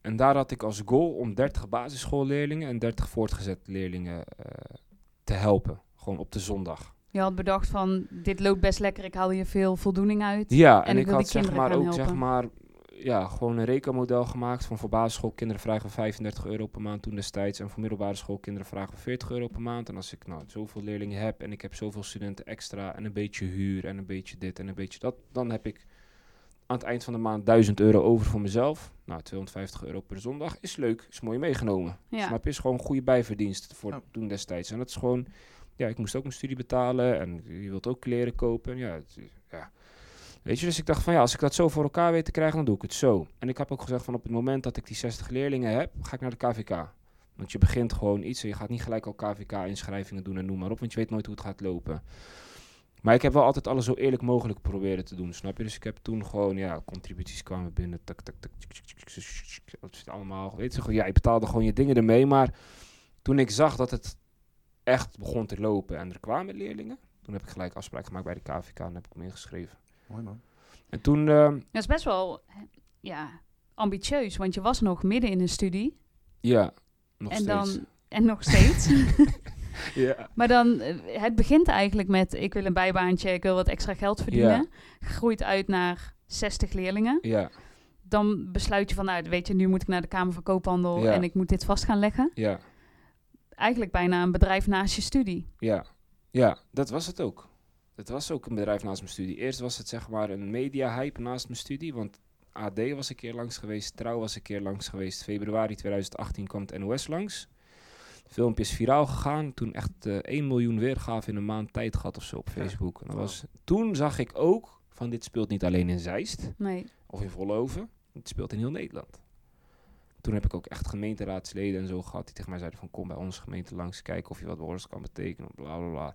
en daar had ik als goal om 30 basisschoolleerlingen en 30 voortgezet leerlingen eh, te helpen. Gewoon op de zondag. Je had bedacht van, dit loopt best lekker. Ik haal hier veel voldoening uit. Ja, en, En ik had zeg maar ook zeg maar, ja, gewoon een rekenmodel gemaakt van voor basisschoolkinderen vragen we 35 euro per maand toen destijds en voor middelbare schoolkinderen vragen we 40 euro per maand. En als ik nou zoveel leerlingen heb en ik heb zoveel studenten extra en een beetje huur en een beetje dit en een beetje dat, dan heb ik aan het eind van de maand 1000 euro over voor mezelf. Nou, 250 euro per zondag is leuk, is mooi meegenomen. Ja. Snap je? Is gewoon een goede bijverdienst voor Ja. toen destijds. En dat is gewoon, ja, ik moest ook mijn studie betalen en je wilt ook kleren kopen. En ja, het, ja. Weet je, dus ik dacht van ja, als ik dat zo voor elkaar weet te krijgen, dan doe ik het zo. En ik heb ook gezegd van op het moment dat ik die 60 leerlingen heb, ga ik naar de KVK. Want je begint gewoon iets en je gaat niet gelijk al KVK-inschrijvingen doen en noem maar op, want je weet nooit hoe het gaat lopen. Maar ik heb wel altijd alles zo eerlijk mogelijk proberen te doen, snap je? Dus ik heb toen gewoon, ja, contributies kwamen binnen, tak, tak, tak, dat is allemaal, weet je, gewoon, ja, je betaalde gewoon je dingen ermee, maar toen ik zag dat het echt begon te lopen en er kwamen leerlingen, toen heb ik gelijk afspraak gemaakt bij de KVK en heb ik me ingeschreven. Mooi man. En toen, ehm, Dat is best wel ja, ambitieus, want je was nog midden in een studie. ja, nog en, steeds. dan, en nog steeds. ja. maar dan, eh, het begint eigenlijk met, ik wil een bijbaantje, ik wil wat extra geld verdienen. Groeit uit naar 60 leerlingen. Ja, Dan besluit je van, nou weet je, nu moet ik naar de Kamer van Koophandel en ik moet dit vast gaan leggen. ja, Eigenlijk bijna een bedrijf naast je studie. ja. Ja, dat was het ook. Het was ook een bedrijf naast mijn studie. Eerst was het zeg maar een media-hype naast mijn studie, want AD was een keer langs geweest, Trouw was een keer langs geweest. Februari 2018 kwam het NOS langs. Het filmpje is viraal gegaan. Toen echt eh 1 miljoen weergaven in een maand tijd gehad of zo op. Facebook. En dat was, toen zag ik ook van dit speelt niet alleen in Zeist Nee. of in Volloven. Het speelt in heel Nederland. Toen heb ik ook echt gemeenteraadsleden en zo gehad die tegen mij zeiden van kom bij onze gemeente langs kijken of je wat ons kan betekenen. Bla bla bla.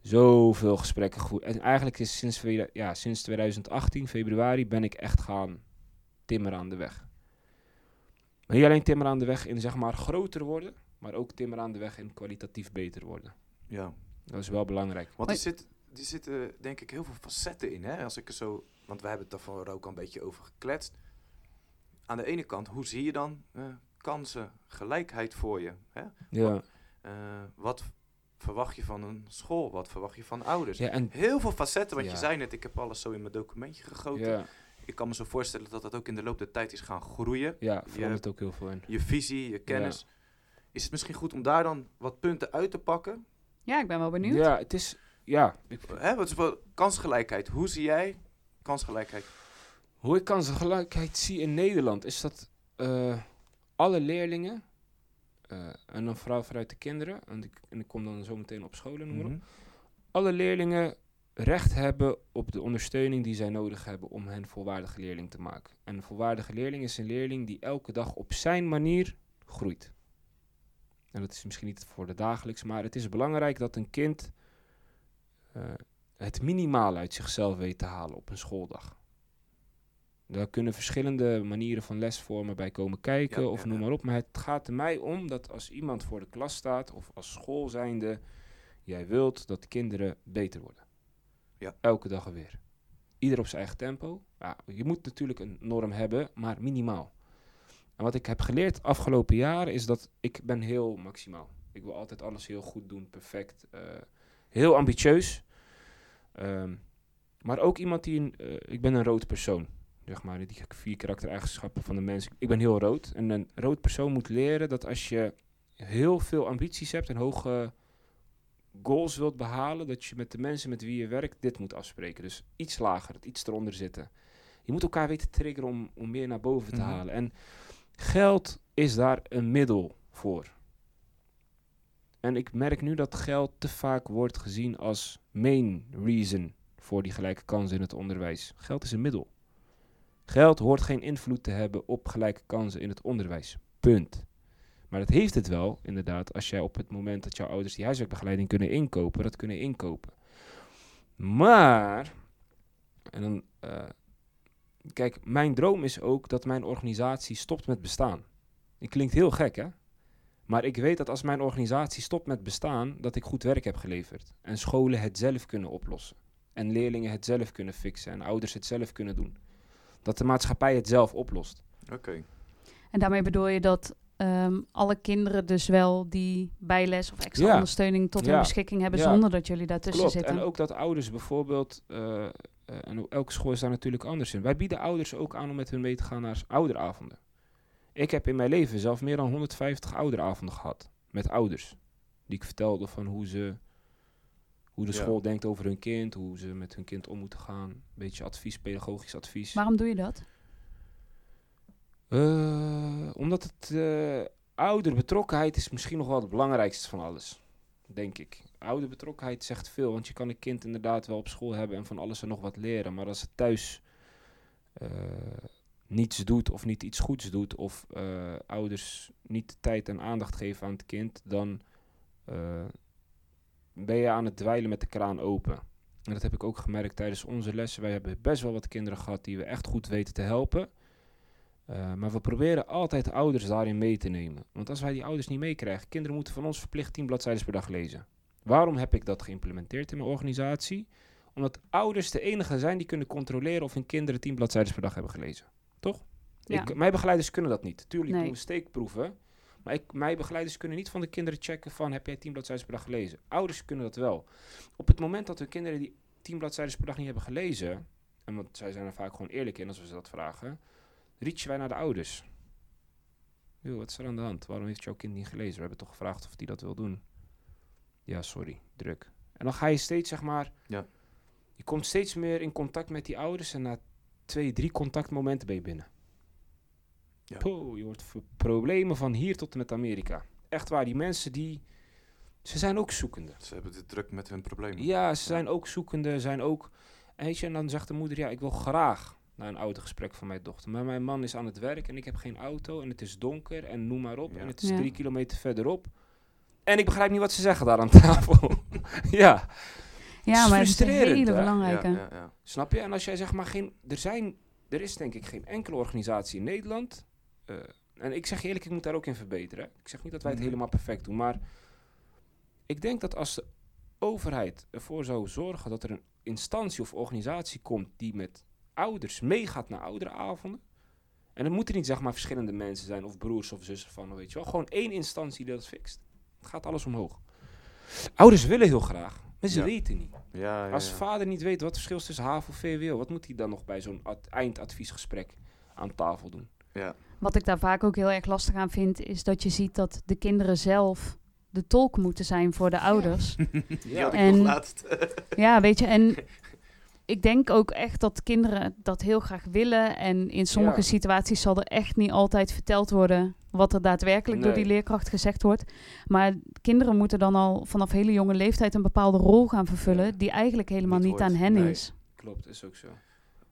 Zoveel gesprekken goed. En eigenlijk is sinds, ja, sinds 2018, februari, ben ik echt gaan timmeren aan de weg. Maar niet alleen timmeren aan de weg in zeg maar groter worden, maar ook timmeren aan de weg in kwalitatief beter worden. Ja. Dat is wel belangrijk. Want er, zit, er zitten denk ik heel veel facetten in. Hè? Als ik er zo, want we hebben het daarvoor ook al een beetje over gekletst. Aan de ene kant, hoe zie je dan eh, kansen, gelijkheid voor je? Hè? Ja, Eh, wat verwacht je van een school? Wat verwacht je van ouders? ja en Heel veel facetten, want Ja. je zei net, ik heb alles zo in mijn documentje gegoten. ja, Ik kan me zo voorstellen dat dat ook in de loop der tijd is gaan groeien. ja, verandert ook heel veel in. Je visie, je kennis. Is het misschien goed om daar dan wat punten uit te pakken? Ja, ik ben wel benieuwd. Ja, het is, ja, ik, Hè, wat is wel kansgelijkheid? Hoe zie jij kansgelijkheid? Hoe ik kansengelijkheid zie in Nederland is dat eh, alle leerlingen, eh, en dan vooral vanuit de kinderen, en ik, en ik kom dan zo meteen op scholen, noem maar op. Mhm. alle leerlingen recht hebben op de ondersteuning die zij nodig hebben om hen volwaardige leerling te maken. En een volwaardige leerling is een leerling die elke dag op zijn manier groeit. En dat is misschien niet voor de dagelijks, maar het is belangrijk dat een kind eh, het minimaal uit zichzelf weet te halen op een schooldag. Daar kunnen verschillende manieren van lesvormen bij komen kijken Ja, of ja, noem maar op. Maar het gaat er mij om dat als iemand voor de klas staat of als school zijnde, jij wilt dat kinderen beter worden. Ja. Elke dag weer. Ieder op zijn eigen tempo. Ja, je moet natuurlijk een norm hebben, maar minimaal. En wat ik heb geleerd afgelopen jaren is dat ik ben heel maximaal. Ik wil altijd alles heel goed doen, perfect. eh, heel ambitieus. Ehm, maar ook iemand die een... eh, ik ben een rood persoon. Zeg maar, die vier karaktereigenschappen van de mens. Ik ben heel rood. En een rood persoon moet leren dat als je heel veel ambities hebt en hoge goals wilt behalen, dat je met de mensen met wie je werkt dit moet afspreken. Dus iets lager, iets eronder zitten. Je moet elkaar weten te triggeren om, om meer naar boven te Mhm. halen. En geld is daar een middel voor. En ik merk nu dat geld te vaak wordt gezien als main reason voor die gelijke kansen in het onderwijs. Geld is een middel. Geld hoort geen invloed te hebben op gelijke kansen in het onderwijs. Punt. Maar dat heeft het wel, inderdaad, als jij op het moment dat jouw ouders die huiswerkbegeleiding kunnen inkopen, dat kunnen inkopen. Maar, en dan, eh, kijk, mijn droom is ook dat mijn organisatie stopt met bestaan. Het klinkt heel gek, hè? Maar ik weet dat als mijn organisatie stopt met bestaan, dat ik goed werk heb geleverd. En scholen het zelf kunnen oplossen. En leerlingen het zelf kunnen fixen. En ouders het zelf kunnen doen. Dat de maatschappij het zelf oplost. Oké. En daarmee bedoel je dat ehm, alle kinderen dus wel die bijles of extra Ja. ondersteuning tot hun beschikking hebben Ja. zonder dat jullie daartussen Klopt. zitten. En ook dat ouders bijvoorbeeld, eh, eh, en elke school is daar natuurlijk anders in. Wij bieden ouders ook aan om met hun mee te gaan naar ouderavonden. Ik heb in mijn leven zelf meer dan 150 ouderavonden gehad. Met ouders. Die ik vertelde van hoe ze, hoe de Ja. school denkt over hun kind, hoe ze met hun kind om moeten gaan. Een beetje advies, pedagogisch advies. Waarom doe je dat? Eh, omdat het eh ouderbetrokkenheid is misschien nog wel het belangrijkste van alles. Denk ik. Ouderbetrokkenheid zegt veel, want je kan een kind inderdaad wel op school hebben en van alles en nog wat leren. Maar als het thuis eh, niets doet of niet iets goeds doet, of eh, ouders niet de tijd en aandacht geven aan het kind, dan eh, ben je aan het dweilen met de kraan open. En dat heb ik ook gemerkt tijdens onze lessen. Wij hebben best wel wat kinderen gehad die we echt goed weten te helpen. Maar we proberen altijd ouders daarin mee te nemen. Want als wij die ouders niet meekrijgen, kinderen moeten van ons verplicht 10 bladzijden per dag lezen. Waarom heb ik dat geïmplementeerd in mijn organisatie? Omdat ouders de enige zijn die kunnen controleren of hun kinderen 10 bladzijden per dag hebben gelezen. Toch? Ja. Ik, mijn begeleiders kunnen dat niet. Tuurlijk Nee. doen we steekproeven. Maar ik, mijn begeleiders kunnen niet van de kinderen checken van heb jij 10 bladzijden per dag gelezen. Ouders kunnen dat wel. Op het moment dat de kinderen die 10 bladzijden per dag niet hebben gelezen, en want zij zijn er vaak gewoon eerlijk in als we ze dat vragen, reachen wij naar de ouders. Yo, wat is er aan de hand? Waarom heeft jouw kind niet gelezen? We hebben toch gevraagd of hij dat wil doen. Ja, sorry, druk. En dan ga je steeds, zeg maar, Ja. je komt steeds meer in contact met die ouders en na twee, drie contactmomenten ben je binnen. Ja. Je wordt voor problemen van hier tot en met Amerika. Echt waar, die mensen die, ze zijn ook zoekende. Ze hebben het druk met hun problemen. Ja, ze zijn ook zoekende, zijn ook... En Weet je, en dan zegt de moeder, ja, ik wil graag naar een autogesprek van mijn dochter. Maar mijn man is aan het werk en ik heb geen auto en het is donker en noem maar op. Ja. En het is Ja. drie kilometer verderop. En ik begrijp niet wat ze zeggen daar aan tafel. ja, Ja, maar het is een hele hè? belangrijke. Ja, ja, ja. snap je? En als jij zeg maar geen... Er zijn... Er is denk ik geen enkele organisatie in Nederland... eh, en ik zeg je eerlijk, ik moet daar ook in verbeteren. hè. Ik zeg niet dat wij het Mhm. helemaal perfect doen, maar... Ik denk dat als de overheid ervoor zou zorgen dat er een instantie of organisatie komt die met ouders meegaat naar ouderavonden. En het moeten niet zeg maar verschillende mensen zijn of broers of zussen van, weet je wel. Gewoon één instantie die dat fixt. Het gaat alles omhoog. Ouders willen heel graag, maar ze Ja. weten niet. Ja, ja, Als ja. vader niet weet wat het verschil is tussen HAVO of VWO, wat moet hij dan nog bij zo'n ad- eindadviesgesprek aan tafel doen? Ja. Wat ik daar vaak ook heel erg lastig aan vind, is dat je ziet dat de kinderen zelf de tolk moeten zijn voor de ouders. Die had ik En- nog laatst. Ja, weet je, en ik denk ook echt dat kinderen dat heel graag willen. En in sommige Ja. situaties zal er echt niet altijd verteld worden wat er daadwerkelijk door die leerkracht gezegd wordt. Maar kinderen moeten dan al vanaf hele jonge leeftijd een bepaalde rol gaan vervullen Ja. die eigenlijk helemaal Niet niet, aan hen Nee. is. Klopt, is ook zo.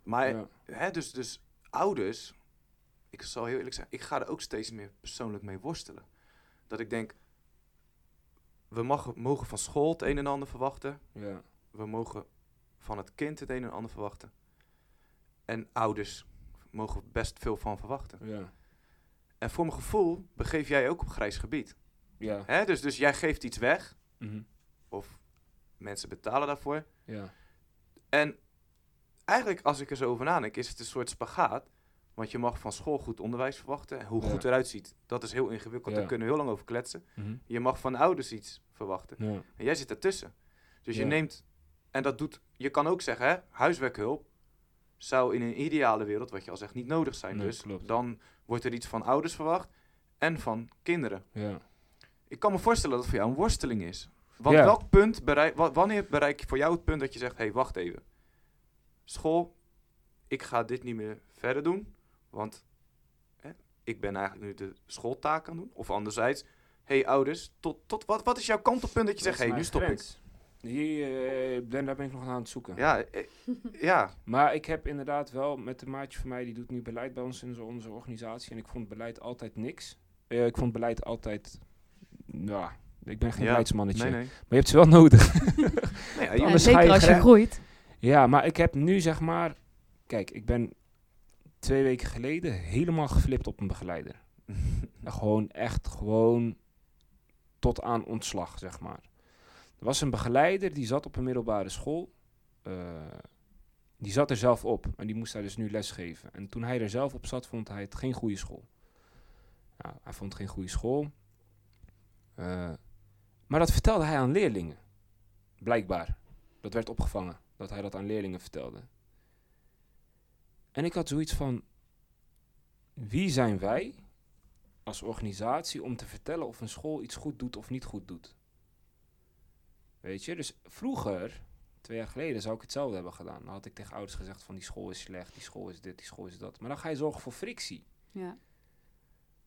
Maar Ja. hè, dus, dus ouders, ik zal heel eerlijk zijn, ik ga er ook steeds meer persoonlijk mee worstelen. Dat ik denk, we mag, mogen van school het een en ander verwachten. Ja. We mogen van het kind het een en ander verwachten. En ouders mogen best veel van verwachten. Ja. En voor mijn gevoel begeef jij ook op grijs gebied. Ja. Hè? Dus, dus jij geeft iets weg, Mhm. of mensen betalen daarvoor. Ja. En eigenlijk, als ik er zo over nadenk, is het een soort spagaat. Want je mag van school goed onderwijs verwachten. En hoe Ja. goed eruit ziet, dat is heel ingewikkeld. Ja. Daar kunnen we heel lang over kletsen. Mhm. Je mag van ouders iets verwachten. Ja. En jij zit ertussen. Dus je neemt, en dat doet, je kan ook zeggen, hè, huiswerkhulp zou in een ideale wereld, wat je al zegt, niet nodig zijn. Nee, dus klopt. dan wordt er iets van ouders verwacht en van kinderen. Ja. Ik kan me voorstellen dat het voor jou een worsteling is. Want Ja. welk punt bereik, wa- wanneer bereik je voor jou het punt dat je zegt, hé, hey, wacht even. School, ik ga dit niet meer verder doen, want hè, ik ben eigenlijk nu de schooltaak aan het doen. Of anderzijds, hé hey, ouders, tot, tot, wat, wat is jouw kantelpunt dat je zegt, hé, hey, nu stop ik. Hier, eh, ben, daar ben ik nog aan het zoeken. Ja, eh, ja, Maar ik heb inderdaad wel met een maatje van mij, die doet nu beleid bij ons in onze organisatie. En ik vond beleid altijd niks. Eh, ik vond beleid altijd, nou, ik ben geen Ja. beleidsmannetje. nee, nee. Maar je hebt ze wel nodig. nee ja, zeker als je groeit. ja, maar ik heb nu zeg maar, kijk, ik ben twee weken geleden helemaal geflipt op een begeleider. Gewoon echt gewoon tot aan ontslag, zeg maar. Er was een begeleider die zat op een middelbare school. Eh, die zat er zelf op en die moest daar dus nu les geven. En toen hij er zelf op zat, vond hij het geen goede school. Hij vond geen goede school. Eh, maar dat vertelde hij aan leerlingen. Blijkbaar. Dat werd opgevangen. Dat hij dat aan leerlingen vertelde. En ik had zoiets van: wie zijn wij als organisatie om te vertellen of een school iets goed doet of niet goed doet? Weet je, dus vroeger, twee jaar geleden, zou ik hetzelfde hebben gedaan. Dan had ik tegen ouders gezegd: van die school is slecht, die school is dit, die school is dat. Maar dan ga je zorgen voor frictie. Ja.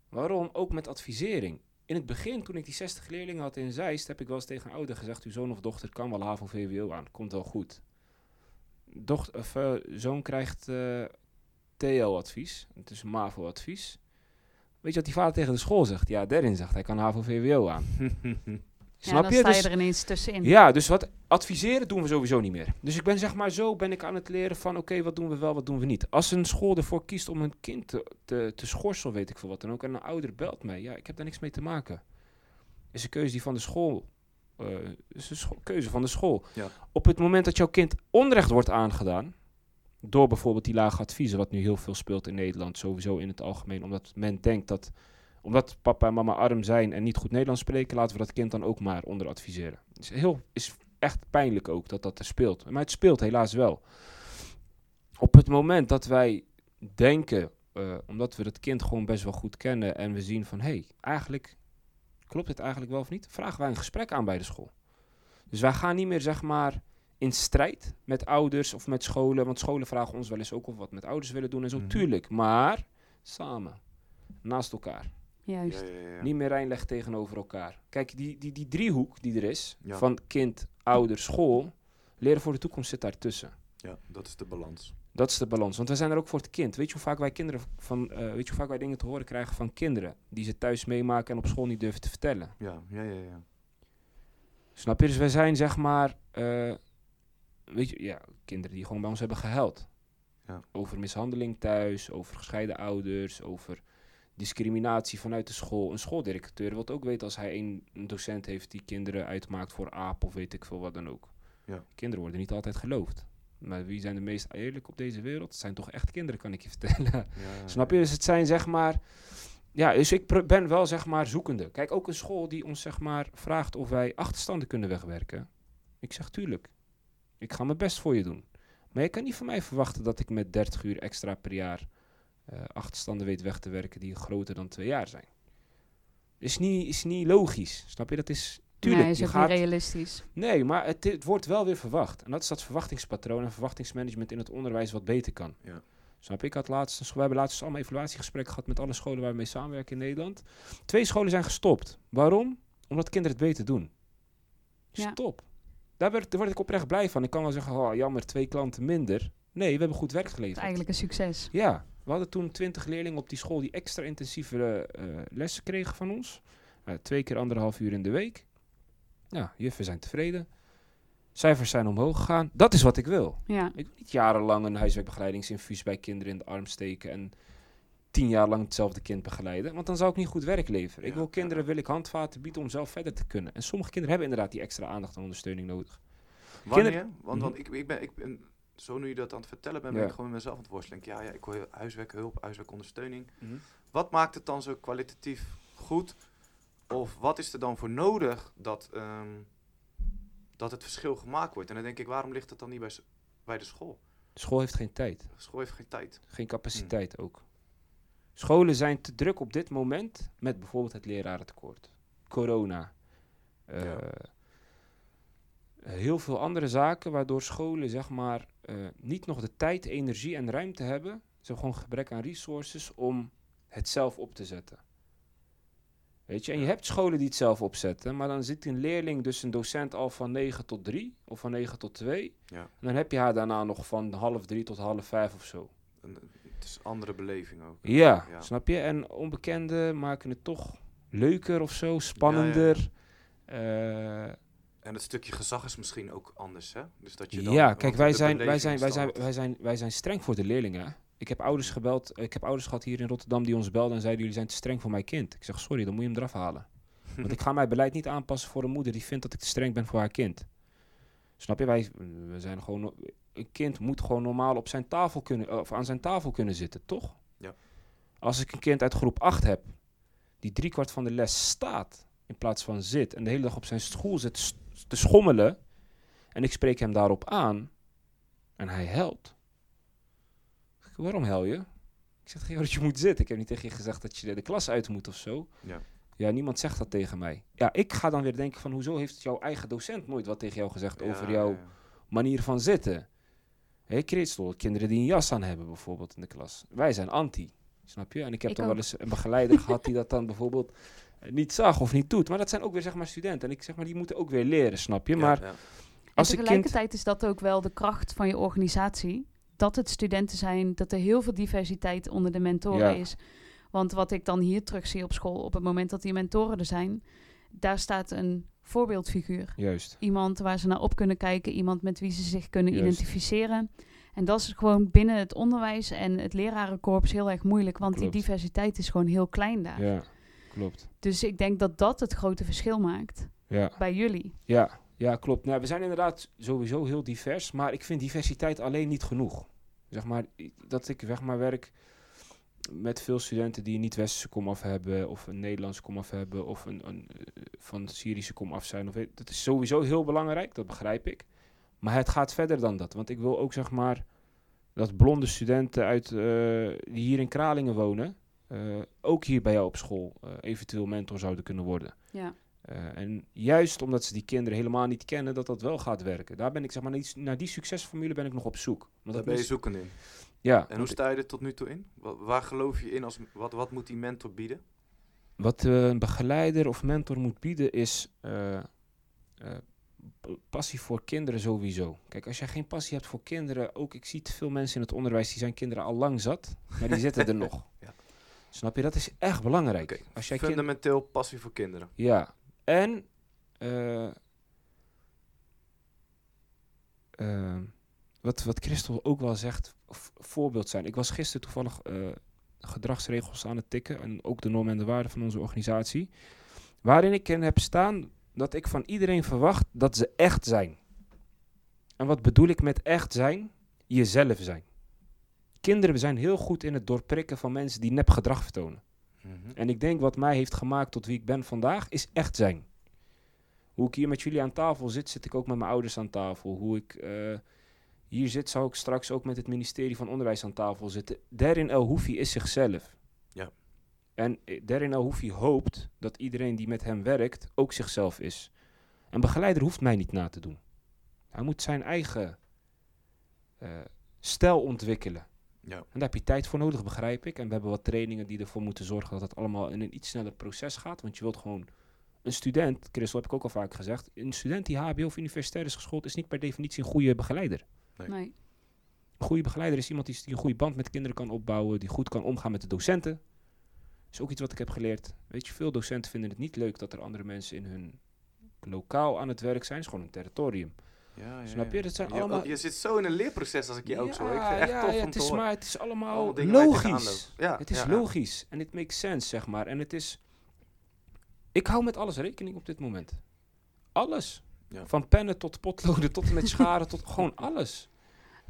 Waarom? Ook met advisering. In het begin, toen ik die 60 leerlingen had in Zeist, heb ik wel eens tegen een ouder gezegd: uw zoon of dochter kan wel HAVO-VWO aan, komt wel goed. Doch, of, eh, zoon krijgt eh, TL-advies, het is MAVO-advies. Weet je wat die vader tegen de school zegt? Ja, daarin zegt hij kan HAVO-VWO aan. Ja, Snap dan je? sta je Dus- er ineens tussenin. ja, dus wat adviseren doen we sowieso niet meer. Dus ik ben zeg maar zo ben ik aan het leren van oké, wat doen we wel, wat doen we niet. Als een school ervoor kiest om een kind te, te, te schorsen, weet ik veel wat dan ook, en een ouder belt mij, ja, ik heb daar niks mee te maken. Is een keuze die van de school, eh, is een scho- keuze van de school. Ja. Op het moment dat jouw kind onrecht wordt aangedaan, door bijvoorbeeld die lage adviezen, wat nu heel veel speelt in Nederland, sowieso in het algemeen, omdat men denkt dat omdat papa en mama arm zijn en niet goed Nederlands spreken, laten we dat kind dan ook maar onder adviseren. Het is, heel, is echt pijnlijk ook dat dat er speelt. Maar het speelt helaas wel. Op het moment dat wij denken, eh, omdat we het kind gewoon best wel goed kennen en we zien van hé, hey, eigenlijk klopt het eigenlijk wel of niet, vragen wij een gesprek aan bij de school. Dus wij gaan niet meer zeg maar in strijd met ouders of met scholen, want scholen vragen ons wel eens ook of we wat met ouders willen doen en zo, Mhm. tuurlijk, maar samen, naast elkaar. Juist. Ja, ja, ja. Niet meer Rijnleg tegenover elkaar. Kijk, die, die, die driehoek die er is, Ja. van kind, ouder, school, leren voor de toekomst zit daartussen. ja, dat is de balans. Dat is de balans. Want we zijn er ook voor het kind. Weet je hoe vaak wij kinderen van, eh, weet je hoe vaak wij dingen te horen krijgen van kinderen die ze thuis meemaken en op school niet durven te vertellen? Ja, ja, ja, ja. Snap je? Dus wij zijn zeg maar, eh, weet je, ja, kinderen die gewoon bij ons hebben gehuild. Ja. Over mishandeling thuis, over gescheiden ouders, over discriminatie vanuit de school. Een schooldirecteur wil ook weten als hij een, een docent heeft die kinderen uitmaakt voor aap of weet ik veel wat dan ook. Ja. Kinderen worden niet altijd geloofd. Maar wie zijn de meest eerlijk op deze wereld? Het zijn toch echt kinderen, kan ik je vertellen. ja Snap je? Dus het zijn zeg maar. Ja, dus ik ben wel zeg maar zoekende. Kijk, ook een school die ons zeg maar vraagt of wij achterstanden kunnen wegwerken. Ik zeg tuurlijk. Ik ga mijn best voor je doen. Maar je kan niet van mij verwachten dat ik met 30 uur extra per jaar eh, achterstanden weet weg te werken die groter dan twee jaar zijn. Is niet, is niet logisch. Snap je? Dat is Tuurlijk, nee, is je ook gaat, niet realistisch. Nee, maar het, het wordt wel weer verwacht. En dat is dat verwachtingspatroon en verwachtingsmanagement in het onderwijs wat beter kan. Ja. Snap? Ik had laatst, we hebben laatst allemaal evaluatiegesprekken gehad met alle scholen waar we mee samenwerken in Nederland. Twee scholen zijn gestopt. Waarom? Omdat kinderen het beter doen. Ja. Stop. Daar, werd, daar word ik oprecht blij van. Ik kan wel zeggen, oh, jammer, twee klanten minder. Nee, we hebben goed werk Het is geleverd. eigenlijk een succes. Ja, we hadden toen twintig leerlingen op die school die extra intensieve eh, lessen kregen van ons. Eh, twee keer anderhalf uur in de week. Ja, juffen zijn tevreden. Cijfers zijn omhoog gegaan. Dat is wat ik wil. Ja, Ik wil niet jarenlang een huiswerkbegeleidingsinfuus bij kinderen in de arm steken en tien jaar lang hetzelfde kind begeleiden. Want dan zou ik niet goed werk leveren. ik wil kinderen, ja. wil ik handvaten bieden om zelf verder te kunnen. En sommige kinderen hebben inderdaad die extra aandacht en ondersteuning nodig. Wanneer? Kinder- Want, Mhm. want ik, ik, ben, ik ben, zo nu je dat aan het vertellen bent, Ja. ben ik gewoon met mezelf aan het worstelen. Ik denk, Ja, ja, ik hoor huiswerkhulp, huiswerkondersteuning. Wat maakt het dan zo kwalitatief goed? Of wat is er dan voor nodig dat, ehm, dat het verschil gemaakt wordt? En dan denk ik, waarom ligt het dan niet bij, bij de school? De school heeft geen tijd. De school heeft geen tijd. Geen capaciteit ook. Scholen zijn te druk op dit moment met bijvoorbeeld het lerarentekort. Corona. eh, Ja. Heel veel andere zaken waardoor scholen zeg maar eh, niet nog de tijd, energie en ruimte hebben. Ze gewoon gebrek aan resources om het zelf op te zetten. Weet je, en je hebt scholen die het zelf opzetten, maar dan zit een leerling, dus een docent al van 9 tot 3 of van 9 tot 2. Ja. En dan heb je haar daarna nog van half 3 tot half 5 of zo. En, eh, het is een andere beleving ook. Ja, Ja. snap je? En onbekenden maken het toch leuker of zo, spannender. Ja, En het stukje gezag is misschien ook anders, hè? Dus dat je dan, ja kijk, wij zijn, wij, zijn, wij, zijn, wij, zijn, wij zijn streng voor de leerlingen. Ik heb ouders gebeld, ik heb ouders gehad hier in Rotterdam die ons belden en zeiden: Jullie zijn te streng voor mijn kind. Ik zeg: Sorry, dan moet je hem eraf halen. Want ik ga mijn beleid niet aanpassen voor een moeder die vindt dat ik te streng ben voor haar kind. Snap je? Wij we zijn gewoon. Een kind moet gewoon normaal op zijn tafel kunnen, of aan zijn tafel kunnen zitten, toch? Ja. Als ik een kind uit groep 8 heb, die driekwart van de les staat in plaats van zit en de hele dag op zijn stoel zit te schommelen, en ik spreek hem daarop aan en hij helpt. Ik zeg, Waarom hel je? Ik zeg tegen dat je moet zitten. Ik heb niet tegen je gezegd dat je de klas uit moet of zo. Ja. Ja, niemand zegt dat tegen mij. Ja, ik ga dan weer denken van hoezo heeft jouw eigen docent nooit wat tegen jou gezegd Ja, over jouw ja. manier van zitten. Hé, Christel, kinderen die een jas aan hebben bijvoorbeeld in de klas. Wij zijn anti, snap je? En ik heb Ik dan ook. wel eens een begeleider gehad die dat dan bijvoorbeeld niet zag of niet doet. Maar dat zijn ook weer zeg maar studenten. En ik zeg maar, die moeten ook weer leren, snap je? Ja, maar ja. als en kind... tegelijkertijd is dat ook wel de kracht van je organisatie. Dat het studenten zijn, dat er heel veel diversiteit onder de mentoren Ja. is. Want wat ik dan hier terug zie op school, op het moment dat die mentoren er zijn, daar staat een voorbeeldfiguur. Juist. Iemand waar ze naar op kunnen kijken, iemand met wie ze zich kunnen Juist. identificeren. En dat is gewoon binnen het onderwijs en het lerarenkorps heel erg moeilijk, want Klopt. die diversiteit is gewoon heel klein daar. Ja, klopt. Dus ik denk dat dat het grote verschil maakt Ja. bij jullie. Ja, ja klopt. Nou, we zijn inderdaad sowieso heel divers, maar ik vind diversiteit alleen niet genoeg. Zeg maar, dat ik zeg maar werk met veel studenten die een niet-westerse komaf hebben, of een Nederlandse komaf hebben, of een, een eh, van Syrische komaf zijn. Of dat is sowieso heel belangrijk, dat begrijp ik. Maar het gaat verder dan dat, want ik wil ook zeg maar dat blonde studenten uit, eh, die hier in Kralingen wonen, eh, ook hier bij jou op school eh, eventueel mentor zouden kunnen worden. Ja. Eh, en juist omdat ze die kinderen helemaal niet kennen, dat dat wel gaat werken. Daar ben ik, zeg maar, naar die, naar die succesformule ben ik nog op zoek. Want Daar dat ben je mis- zoekend in. ja, En hoe sta je er tot nu toe in? Wa- waar geloof je in? Als, wat, wat moet die mentor bieden? wat eh, een begeleider of mentor moet bieden is eh, eh, passie voor kinderen sowieso. Kijk, als jij geen passie hebt voor kinderen, ook ik zie te veel mensen in het onderwijs, die zijn kinderen al lang zat, maar die zitten er nog. Ja. Snap je? Dat is echt belangrijk. Als jij kind- Fundamenteel passie voor kinderen. Ja, en eh, ehm, wat, wat Christel ook wel zegt, voorbeeld zijn. Ik was gisteren toevallig eh, gedragsregels aan het tikken en ook de normen en de waarden van onze organisatie, waarin ik in heb staan dat ik van iedereen verwacht dat ze echt zijn. En wat bedoel ik met echt zijn? Jezelf zijn. Kinderen zijn heel goed in het doorprikken van mensen die nep gedrag vertonen. Mhm. En ik denk wat mij heeft gemaakt tot wie ik ben vandaag, is echt zijn. Hoe ik hier met jullie aan tafel zit, zit ik ook met mijn ouders aan tafel. Hoe ik eh, hier zit, zou ik straks ook met het ministerie van Onderwijs aan tafel zitten. Derin El Houfi is zichzelf. Ja. En eh, Derin El Houfi hoopt dat iedereen die met hem werkt ook zichzelf is. Een begeleider hoeft mij niet na te doen. Hij moet zijn eigen eh, stijl ontwikkelen. Ja. En daar heb je tijd voor nodig, begrijp ik. En we hebben wat trainingen die ervoor moeten zorgen dat het allemaal in een iets sneller proces gaat. Want je wilt gewoon een student, Christel heb ik ook al vaak gezegd, een student die HBO of universitair is geschoold, is niet per definitie een goede begeleider. Nee. Nee. Een goede begeleider is iemand die, die een goede band met kinderen kan opbouwen, die goed kan omgaan met de docenten. Dat is ook iets wat ik heb geleerd. Weet je, veel docenten vinden het niet leuk dat er andere mensen in hun lokaal aan het werk zijn. Het is gewoon een territorium. Ja, ja, Snap je? Dat zijn allemaal- Je, zit zo in een leerproces als ik je ook zo. Ik vind het echt ja, tof ja, het is maar het is allemaal logisch. Het is logisch en it makes sense, zeg maar. En het is... Ik hou met alles rekening op dit moment. Alles. Ja. Van pennen tot potloden, tot en met scharen, tot gewoon alles.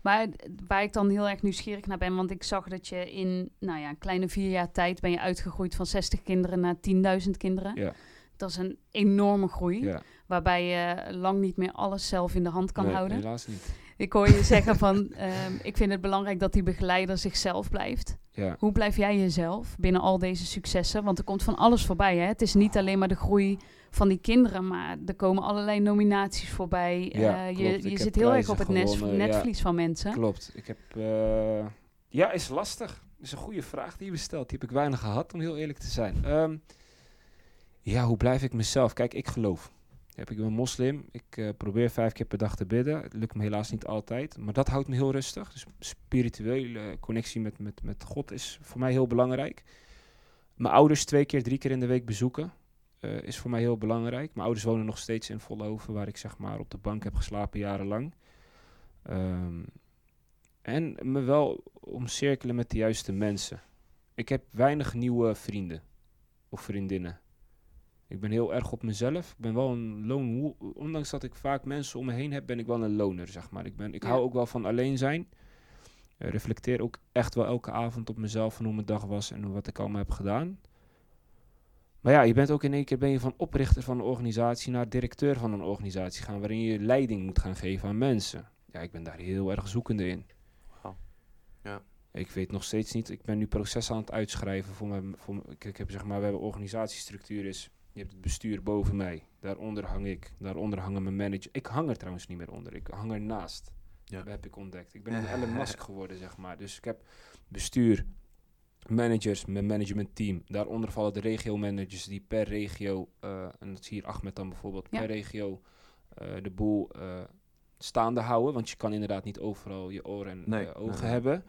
Maar waar ik dan heel erg nieuwsgierig naar ben, want ik zag dat je in nou ja, een kleine vier jaar tijd ben je uitgegroeid van 60 kinderen naar 10.000 kinderen. Ja. Dat is een enorme groei, Ja. Waarbij je lang niet meer alles zelf in de hand kan Nee, houden. helaas niet. Ik hoor je zeggen van, ehm, ik vind het belangrijk dat die begeleider zichzelf blijft. Ja. Hoe blijf jij jezelf binnen al deze successen? Want er komt van alles voorbij. Hè? Het is niet alleen maar de groei van die kinderen, maar er komen allerlei nominaties voorbij. Ja, Eh, je je zit heel erg op het gewonnen, ja. netvlies van mensen. Klopt. Ik heb... eh, Ja, is lastig. Dat is een goede vraag die je bestelt. Die heb ik weinig gehad, om heel eerlijk te zijn. Ehm, ja, hoe blijf ik mezelf? Kijk, ik geloof. Heb ik ben moslim. Ik eh, probeer vijf keer per dag te bidden. Het lukt me helaas niet altijd. Maar dat houdt me heel rustig. Dus spirituele connectie met, met, met God is voor mij heel belangrijk. Mijn ouders twee keer, drie keer in de week bezoeken. eh, is voor mij heel belangrijk. Mijn ouders wonen nog steeds in Vollenhoven, waar ik zeg maar op de bank heb geslapen jarenlang. Ehm, en me wel omcirkelen met de juiste mensen. Ik heb weinig nieuwe vrienden of vriendinnen. Ik ben heel erg op mezelf. Ik ben wel een lone wolf. Ondanks dat ik vaak mensen om me heen heb, ben ik wel een loner, zeg maar. Ik, ben, ik Ja. hou ook wel van alleen zijn. Eh, reflecteer ook echt wel elke avond op mezelf van hoe mijn dag was en wat ik allemaal heb gedaan. Maar ja, je bent ook in één keer ben je van oprichter van een organisatie naar directeur van een organisatie gaan, waarin je leiding moet gaan geven aan mensen. Ja, ik ben daar heel erg zoekende in. Ja. Ik weet nog steeds niet, ik ben nu processen aan het uitschrijven voor mijn, voor ik, ik heb zeg maar, we hebben organisatiestructuur is, je hebt het bestuur boven mij, daaronder hang ik, daaronder hangen mijn manager. Ik hang er trouwens niet meer onder, ik hang ernaast. Ja. Dat heb ik ontdekt. Ik ben een Elon Musk geworden, zeg maar. Dus ik heb bestuur, managers, mijn managementteam. Daaronder vallen de regio-managers die per regio, eh, en dat is hier Ahmed dan bijvoorbeeld, Ja. per regio eh, de boel eh, staande houden. Want je kan inderdaad niet overal je oren en Nee, ogen nee. hebben.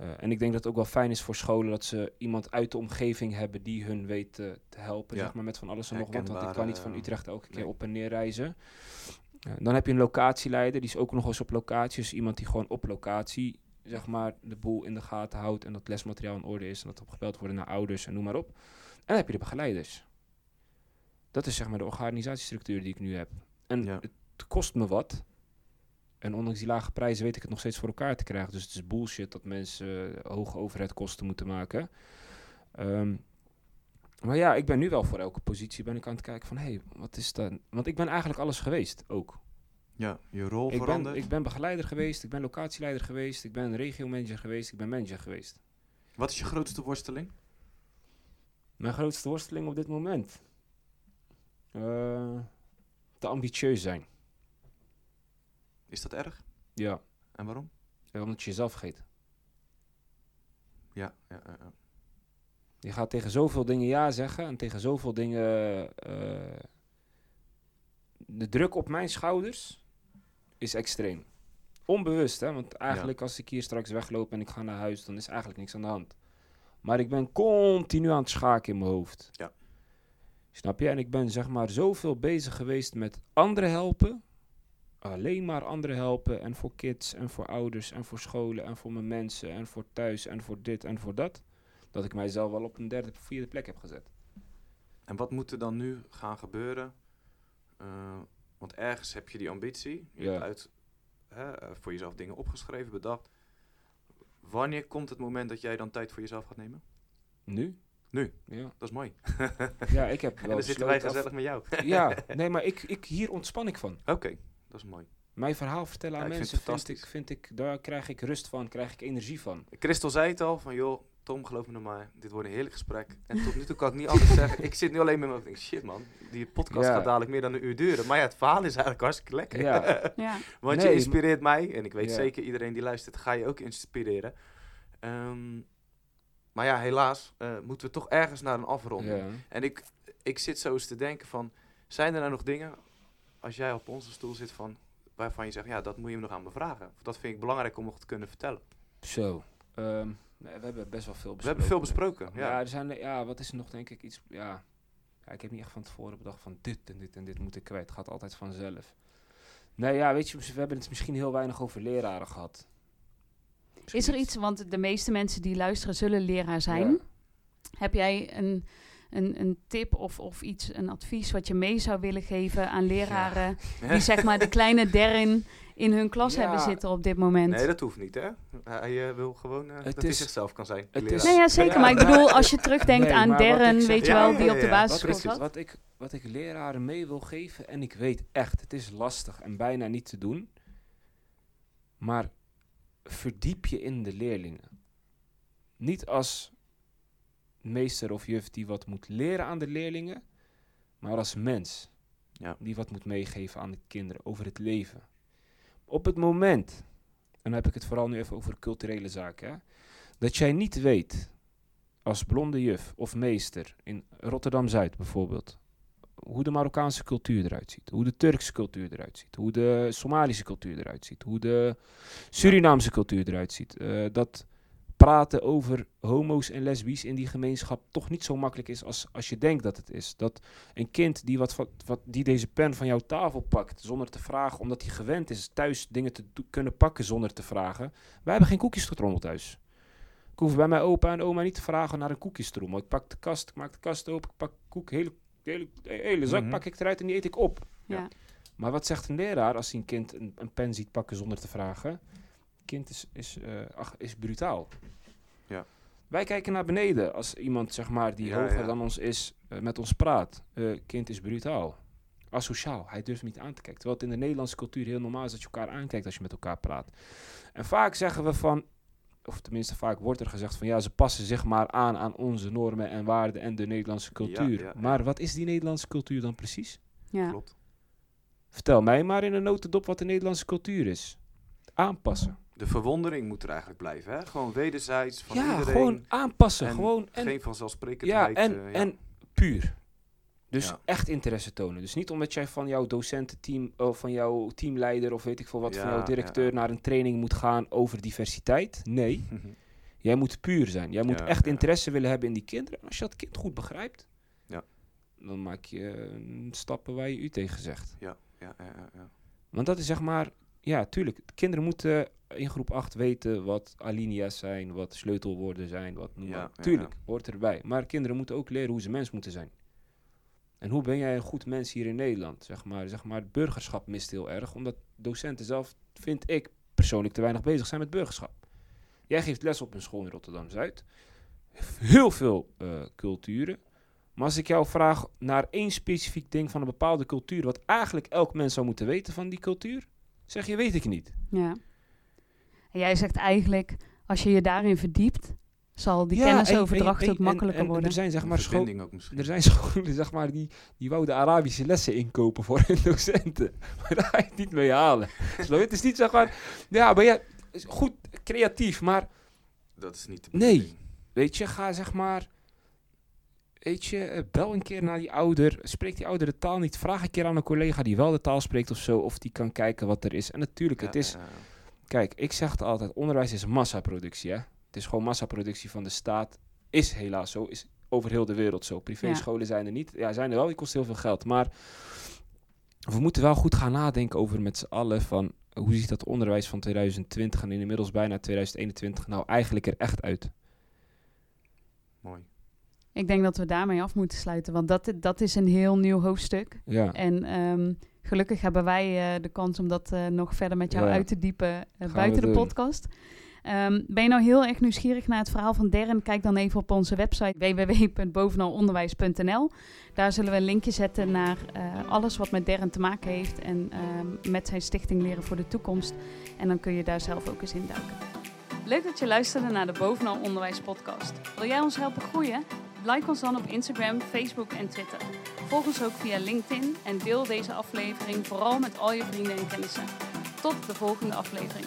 Eh, en ik denk dat het ook wel fijn is voor scholen dat ze iemand uit de omgeving hebben die hun weet eh, te helpen. Ja. Zeg maar met van alles en nog wat. Want ik kan niet van eh, Utrecht elke keer nee. op en neer reizen. Dan heb je een locatieleider, die is ook nog eens op locatie. Dus iemand die gewoon op locatie zeg maar, de boel in de gaten houdt en dat lesmateriaal in orde is en dat opgebeld wordt naar ouders en noem maar op. En dan heb je de begeleiders. Dat is zeg maar de organisatiestructuur die ik nu heb. En Ja. het kost me wat. En ondanks die lage prijzen weet ik het nog steeds voor elkaar te krijgen. Dus het is bullshit dat mensen eh, hoge overheidkosten moeten maken. Ehm, maar ja, ik ben nu wel voor elke positie ben ik aan het kijken van... hé, hey, wat is dat? Want ik ben eigenlijk alles geweest, ook. Ja, je rol Ik ben, ik ben begeleider geweest, ik ben locatieleider geweest... ik ben regiomanager geweest, ik ben manager geweest. Wat is je grootste worsteling? Mijn grootste worsteling op dit moment? Eh, te ambitieus zijn. Is dat erg? Ja, En waarom? eh, omdat je jezelf vergeet. Ja, ja, ja, ja. Je gaat tegen zoveel dingen ja zeggen en tegen zoveel dingen. eh, de druk op mijn schouders is extreem. Onbewust, hè? Want eigenlijk als ik hier straks wegloop en ik ga naar huis, dan is eigenlijk niks aan de hand. Maar ik ben continu aan het schaken in mijn hoofd. Ja. Snap je? En ik ben zeg maar zoveel bezig geweest met anderen helpen. Alleen maar anderen helpen. En voor kids en voor ouders en voor scholen en voor mijn mensen en voor thuis en voor dit en voor dat dat ik mijzelf wel op een derde, vierde plek heb gezet. En wat moet er dan nu gaan gebeuren? Eh, want ergens heb je die ambitie. Je Ja. hebt uit, hè, voor jezelf dingen opgeschreven, bedacht. Wanneer komt het moment dat jij dan tijd voor jezelf gaat nemen? Nu? Nu. Ja, Dat is mooi. ja ik heb En wel dan zitten wij gezellig met jou. Ja, nee, maar ik, ik, hier ontspan ik van. Oké, dat is mooi. Mijn verhaal vertellen aan Ja, ik vind mensen, vind ik, fantastisch. vind ik, daar krijg ik rust van, krijg ik energie van. Christel zei het al, van joh, Tom, geloof me nou maar, dit wordt een heerlijk gesprek. En tot nu toe kan ik niet anders zeggen. Ik zit nu alleen met me, ik denk, shit man, die podcast Ja. gaat dadelijk meer dan een uur duren. Maar ja, het verhaal is eigenlijk hartstikke lekker. Ja. Ja. Want Nee, je inspireert mij, en ik weet Ja. zeker iedereen die luistert, ga je ook inspireren. Ehm, maar ja, helaas eh, moeten we toch ergens naar een afronding. Ja. En ik, ik zit zo eens te denken van, zijn er nou nog dingen, als jij op onze stoel zit, van, waarvan je zegt, ja, dat moet je me nog aan me vragen. Of Dat vind ik belangrijk om nog te kunnen vertellen. Zo. ehm, nee, we hebben best wel veel besproken. We hebben veel besproken, Ja, ja. er zijn, ja, wat is er nog denk ik iets... Ja, ja, ik heb niet echt van tevoren bedacht van dit en dit en dit moet ik kwijt. Het gaat altijd vanzelf. Nee, ja, weet je, we hebben het misschien heel weinig over leraren gehad. Is er iets, want de meeste mensen die luisteren zullen leraar zijn. Ja. Heb jij een, een, een tip of, of iets, een advies wat je mee zou willen geven aan leraren die zeg maar de kleine derin in hun klas Ja. hebben zitten op dit moment? Nee, dat hoeft niet, hè? Hij eh, wil gewoon eh, Het dat hij is- zichzelf kan zijn. het is- Nee, ja, zeker. Ja, maar ik bedoel, als je terugdenkt Nee, aan zeg- weet je Ja, wel, die ja, op de basisschool zat. wat, ik, wat ik leraren mee wil geven, en ik weet echt, het is lastig en bijna niet te doen. Maar verdiep je in de leerlingen. Niet als meester of juf die wat moet leren aan de leerlingen, maar als mens Ja. die wat moet meegeven aan de kinderen over het leven. Op het moment, en dan heb ik het vooral nu even over culturele zaken, hè, dat jij niet weet als blonde juf of meester in Rotterdam-Zuid bijvoorbeeld, hoe de Marokkaanse cultuur eruit ziet, hoe de Turkse cultuur eruit ziet, hoe de Somalische cultuur eruit ziet, hoe de Surinaamse cultuur eruit ziet. eh, dat praten over homo's en lesbisch in die gemeenschap toch niet zo makkelijk is als, als je denkt dat het is. Dat een kind die, wat, van- wat, die deze pen van jouw tafel pakt zonder te vragen, omdat hij gewend is thuis dingen te kunnen pakken zonder te vragen. Wij hebben geen koekjestrommel thuis. Ik hoef bij mijn opa en oma niet te vragen naar een koekjestrommel. Ik pak de kast, ik maak de kast open, ik pak koek, hele, hele, hele zak Mhm. pak ik eruit en die eet ik op. Ja. Maar wat zegt een leraar als hij een kind een, een pen ziet pakken zonder te vragen? Kind is, is, eh, ach, is brutaal. Ja. Wij kijken naar beneden als iemand zeg maar, die Ja, hoger ja. dan ons is eh, met ons praat. Eh, kind is brutaal. Asociaal. Hij durft niet aan te kijken. Terwijl het in de Nederlandse cultuur heel normaal is dat je elkaar aankijkt als je met elkaar praat. En vaak zeggen we van, of tenminste vaak wordt er gezegd van ja, ze passen zich maar aan aan onze normen en waarden en de Nederlandse cultuur. ja, ja. Maar wat is die Nederlandse cultuur dan precies? Ja. Klopt. Vertel mij maar in een notendop wat de Nederlandse cultuur is. Aanpassen. De verwondering moet er eigenlijk blijven, hè? Gewoon wederzijds van ja, iedereen. gewoon aanpassen. en gewoon en, Geen vanzelfsprekendheid. ja, en, eh, ja. en puur. Dus Ja. echt interesse tonen. Dus niet omdat jij van jouw docententeam of van jouw teamleider of weet ik veel wat van jouw directeur naar een training moet gaan over diversiteit. Nee, jij moet puur zijn. Jij moet echt interesse willen hebben in die kinderen. En als je dat kind goed begrijpt, Ja. dan maak je eh, stappen waar je u tegen zegt. ja, ja, ja, ja. Want dat is zeg maar, ja, tuurlijk. Kinderen moeten in groep 8 weten wat alinea's zijn, wat sleutelwoorden zijn, wat noem Ja, Tuurlijk, hoort erbij. Maar kinderen moeten ook leren hoe ze mens moeten zijn. En hoe ben jij een goed mens hier in Nederland? Zeg maar, zeg maar, het burgerschap mist heel erg, omdat docenten zelf, vind ik persoonlijk, te weinig bezig zijn met burgerschap. Jij geeft les op een school in Rotterdam-Zuid. Heel veel eh, culturen. Maar als ik jou vraag naar één specifiek ding van een bepaalde cultuur, wat eigenlijk elk mens zou moeten weten van die cultuur, zeg je, weet ik niet. ja. En jij zegt eigenlijk, als je je daarin verdiept, zal die Ja, en- kennisoverdracht en- ook en- makkelijker en worden. Er zijn zeg maar scholen. Verbinding ook misschien. Er zijn scholen zeg maar, die, die wouden Arabische lessen inkopen voor hun docenten. Maar daar ga je het niet mee halen. Je? het is niet zeg maar. Ja, ja, is goed, creatief. Maar Dat is niet de Nee. weet je, ga zeg maar. Weet je, eh, bel een keer naar die ouder. Spreekt die ouder de taal niet? Vraag een keer aan een collega die wel de taal spreekt of zo. Of die kan kijken wat er is. En natuurlijk, het is. ja, ja. Kijk, ik zeg het altijd: onderwijs is massaproductie. Hè? Het is gewoon massaproductie van de staat. Is helaas zo. Is over heel de wereld zo. Privéscholen zijn er niet. Ja, zijn er wel. Die kosten heel veel geld. Maar we moeten wel goed gaan nadenken over met z'n allen van hoe ziet dat onderwijs van 2020 en inmiddels bijna 2021 nou eigenlijk er echt uit? Ik denk dat we daarmee af moeten sluiten, want dat, dat is een heel nieuw hoofdstuk. Ja. En ehm, gelukkig hebben wij eh, de kans om dat eh, nog verder met jou Ja. uit te diepen eh, buiten de doen. podcast. Ehm, ben je nou heel erg nieuwsgierig naar het verhaal van Darren? Kijk dan even op onze website www.bovenalonderwijs.nl. Daar zullen we een linkje zetten naar alles wat met Darren te maken heeft en ehm, met zijn stichting Leren voor de Toekomst. En dan kun je daar zelf ook eens in duiken. Leuk dat je luisterde naar de Bovenal Onderwijs podcast. Wil jij ons helpen groeien? Like ons dan op Instagram, Facebook en Twitter. Volg ons ook via LinkedIn en deel deze aflevering vooral met al je vrienden en kennissen. Tot de volgende aflevering.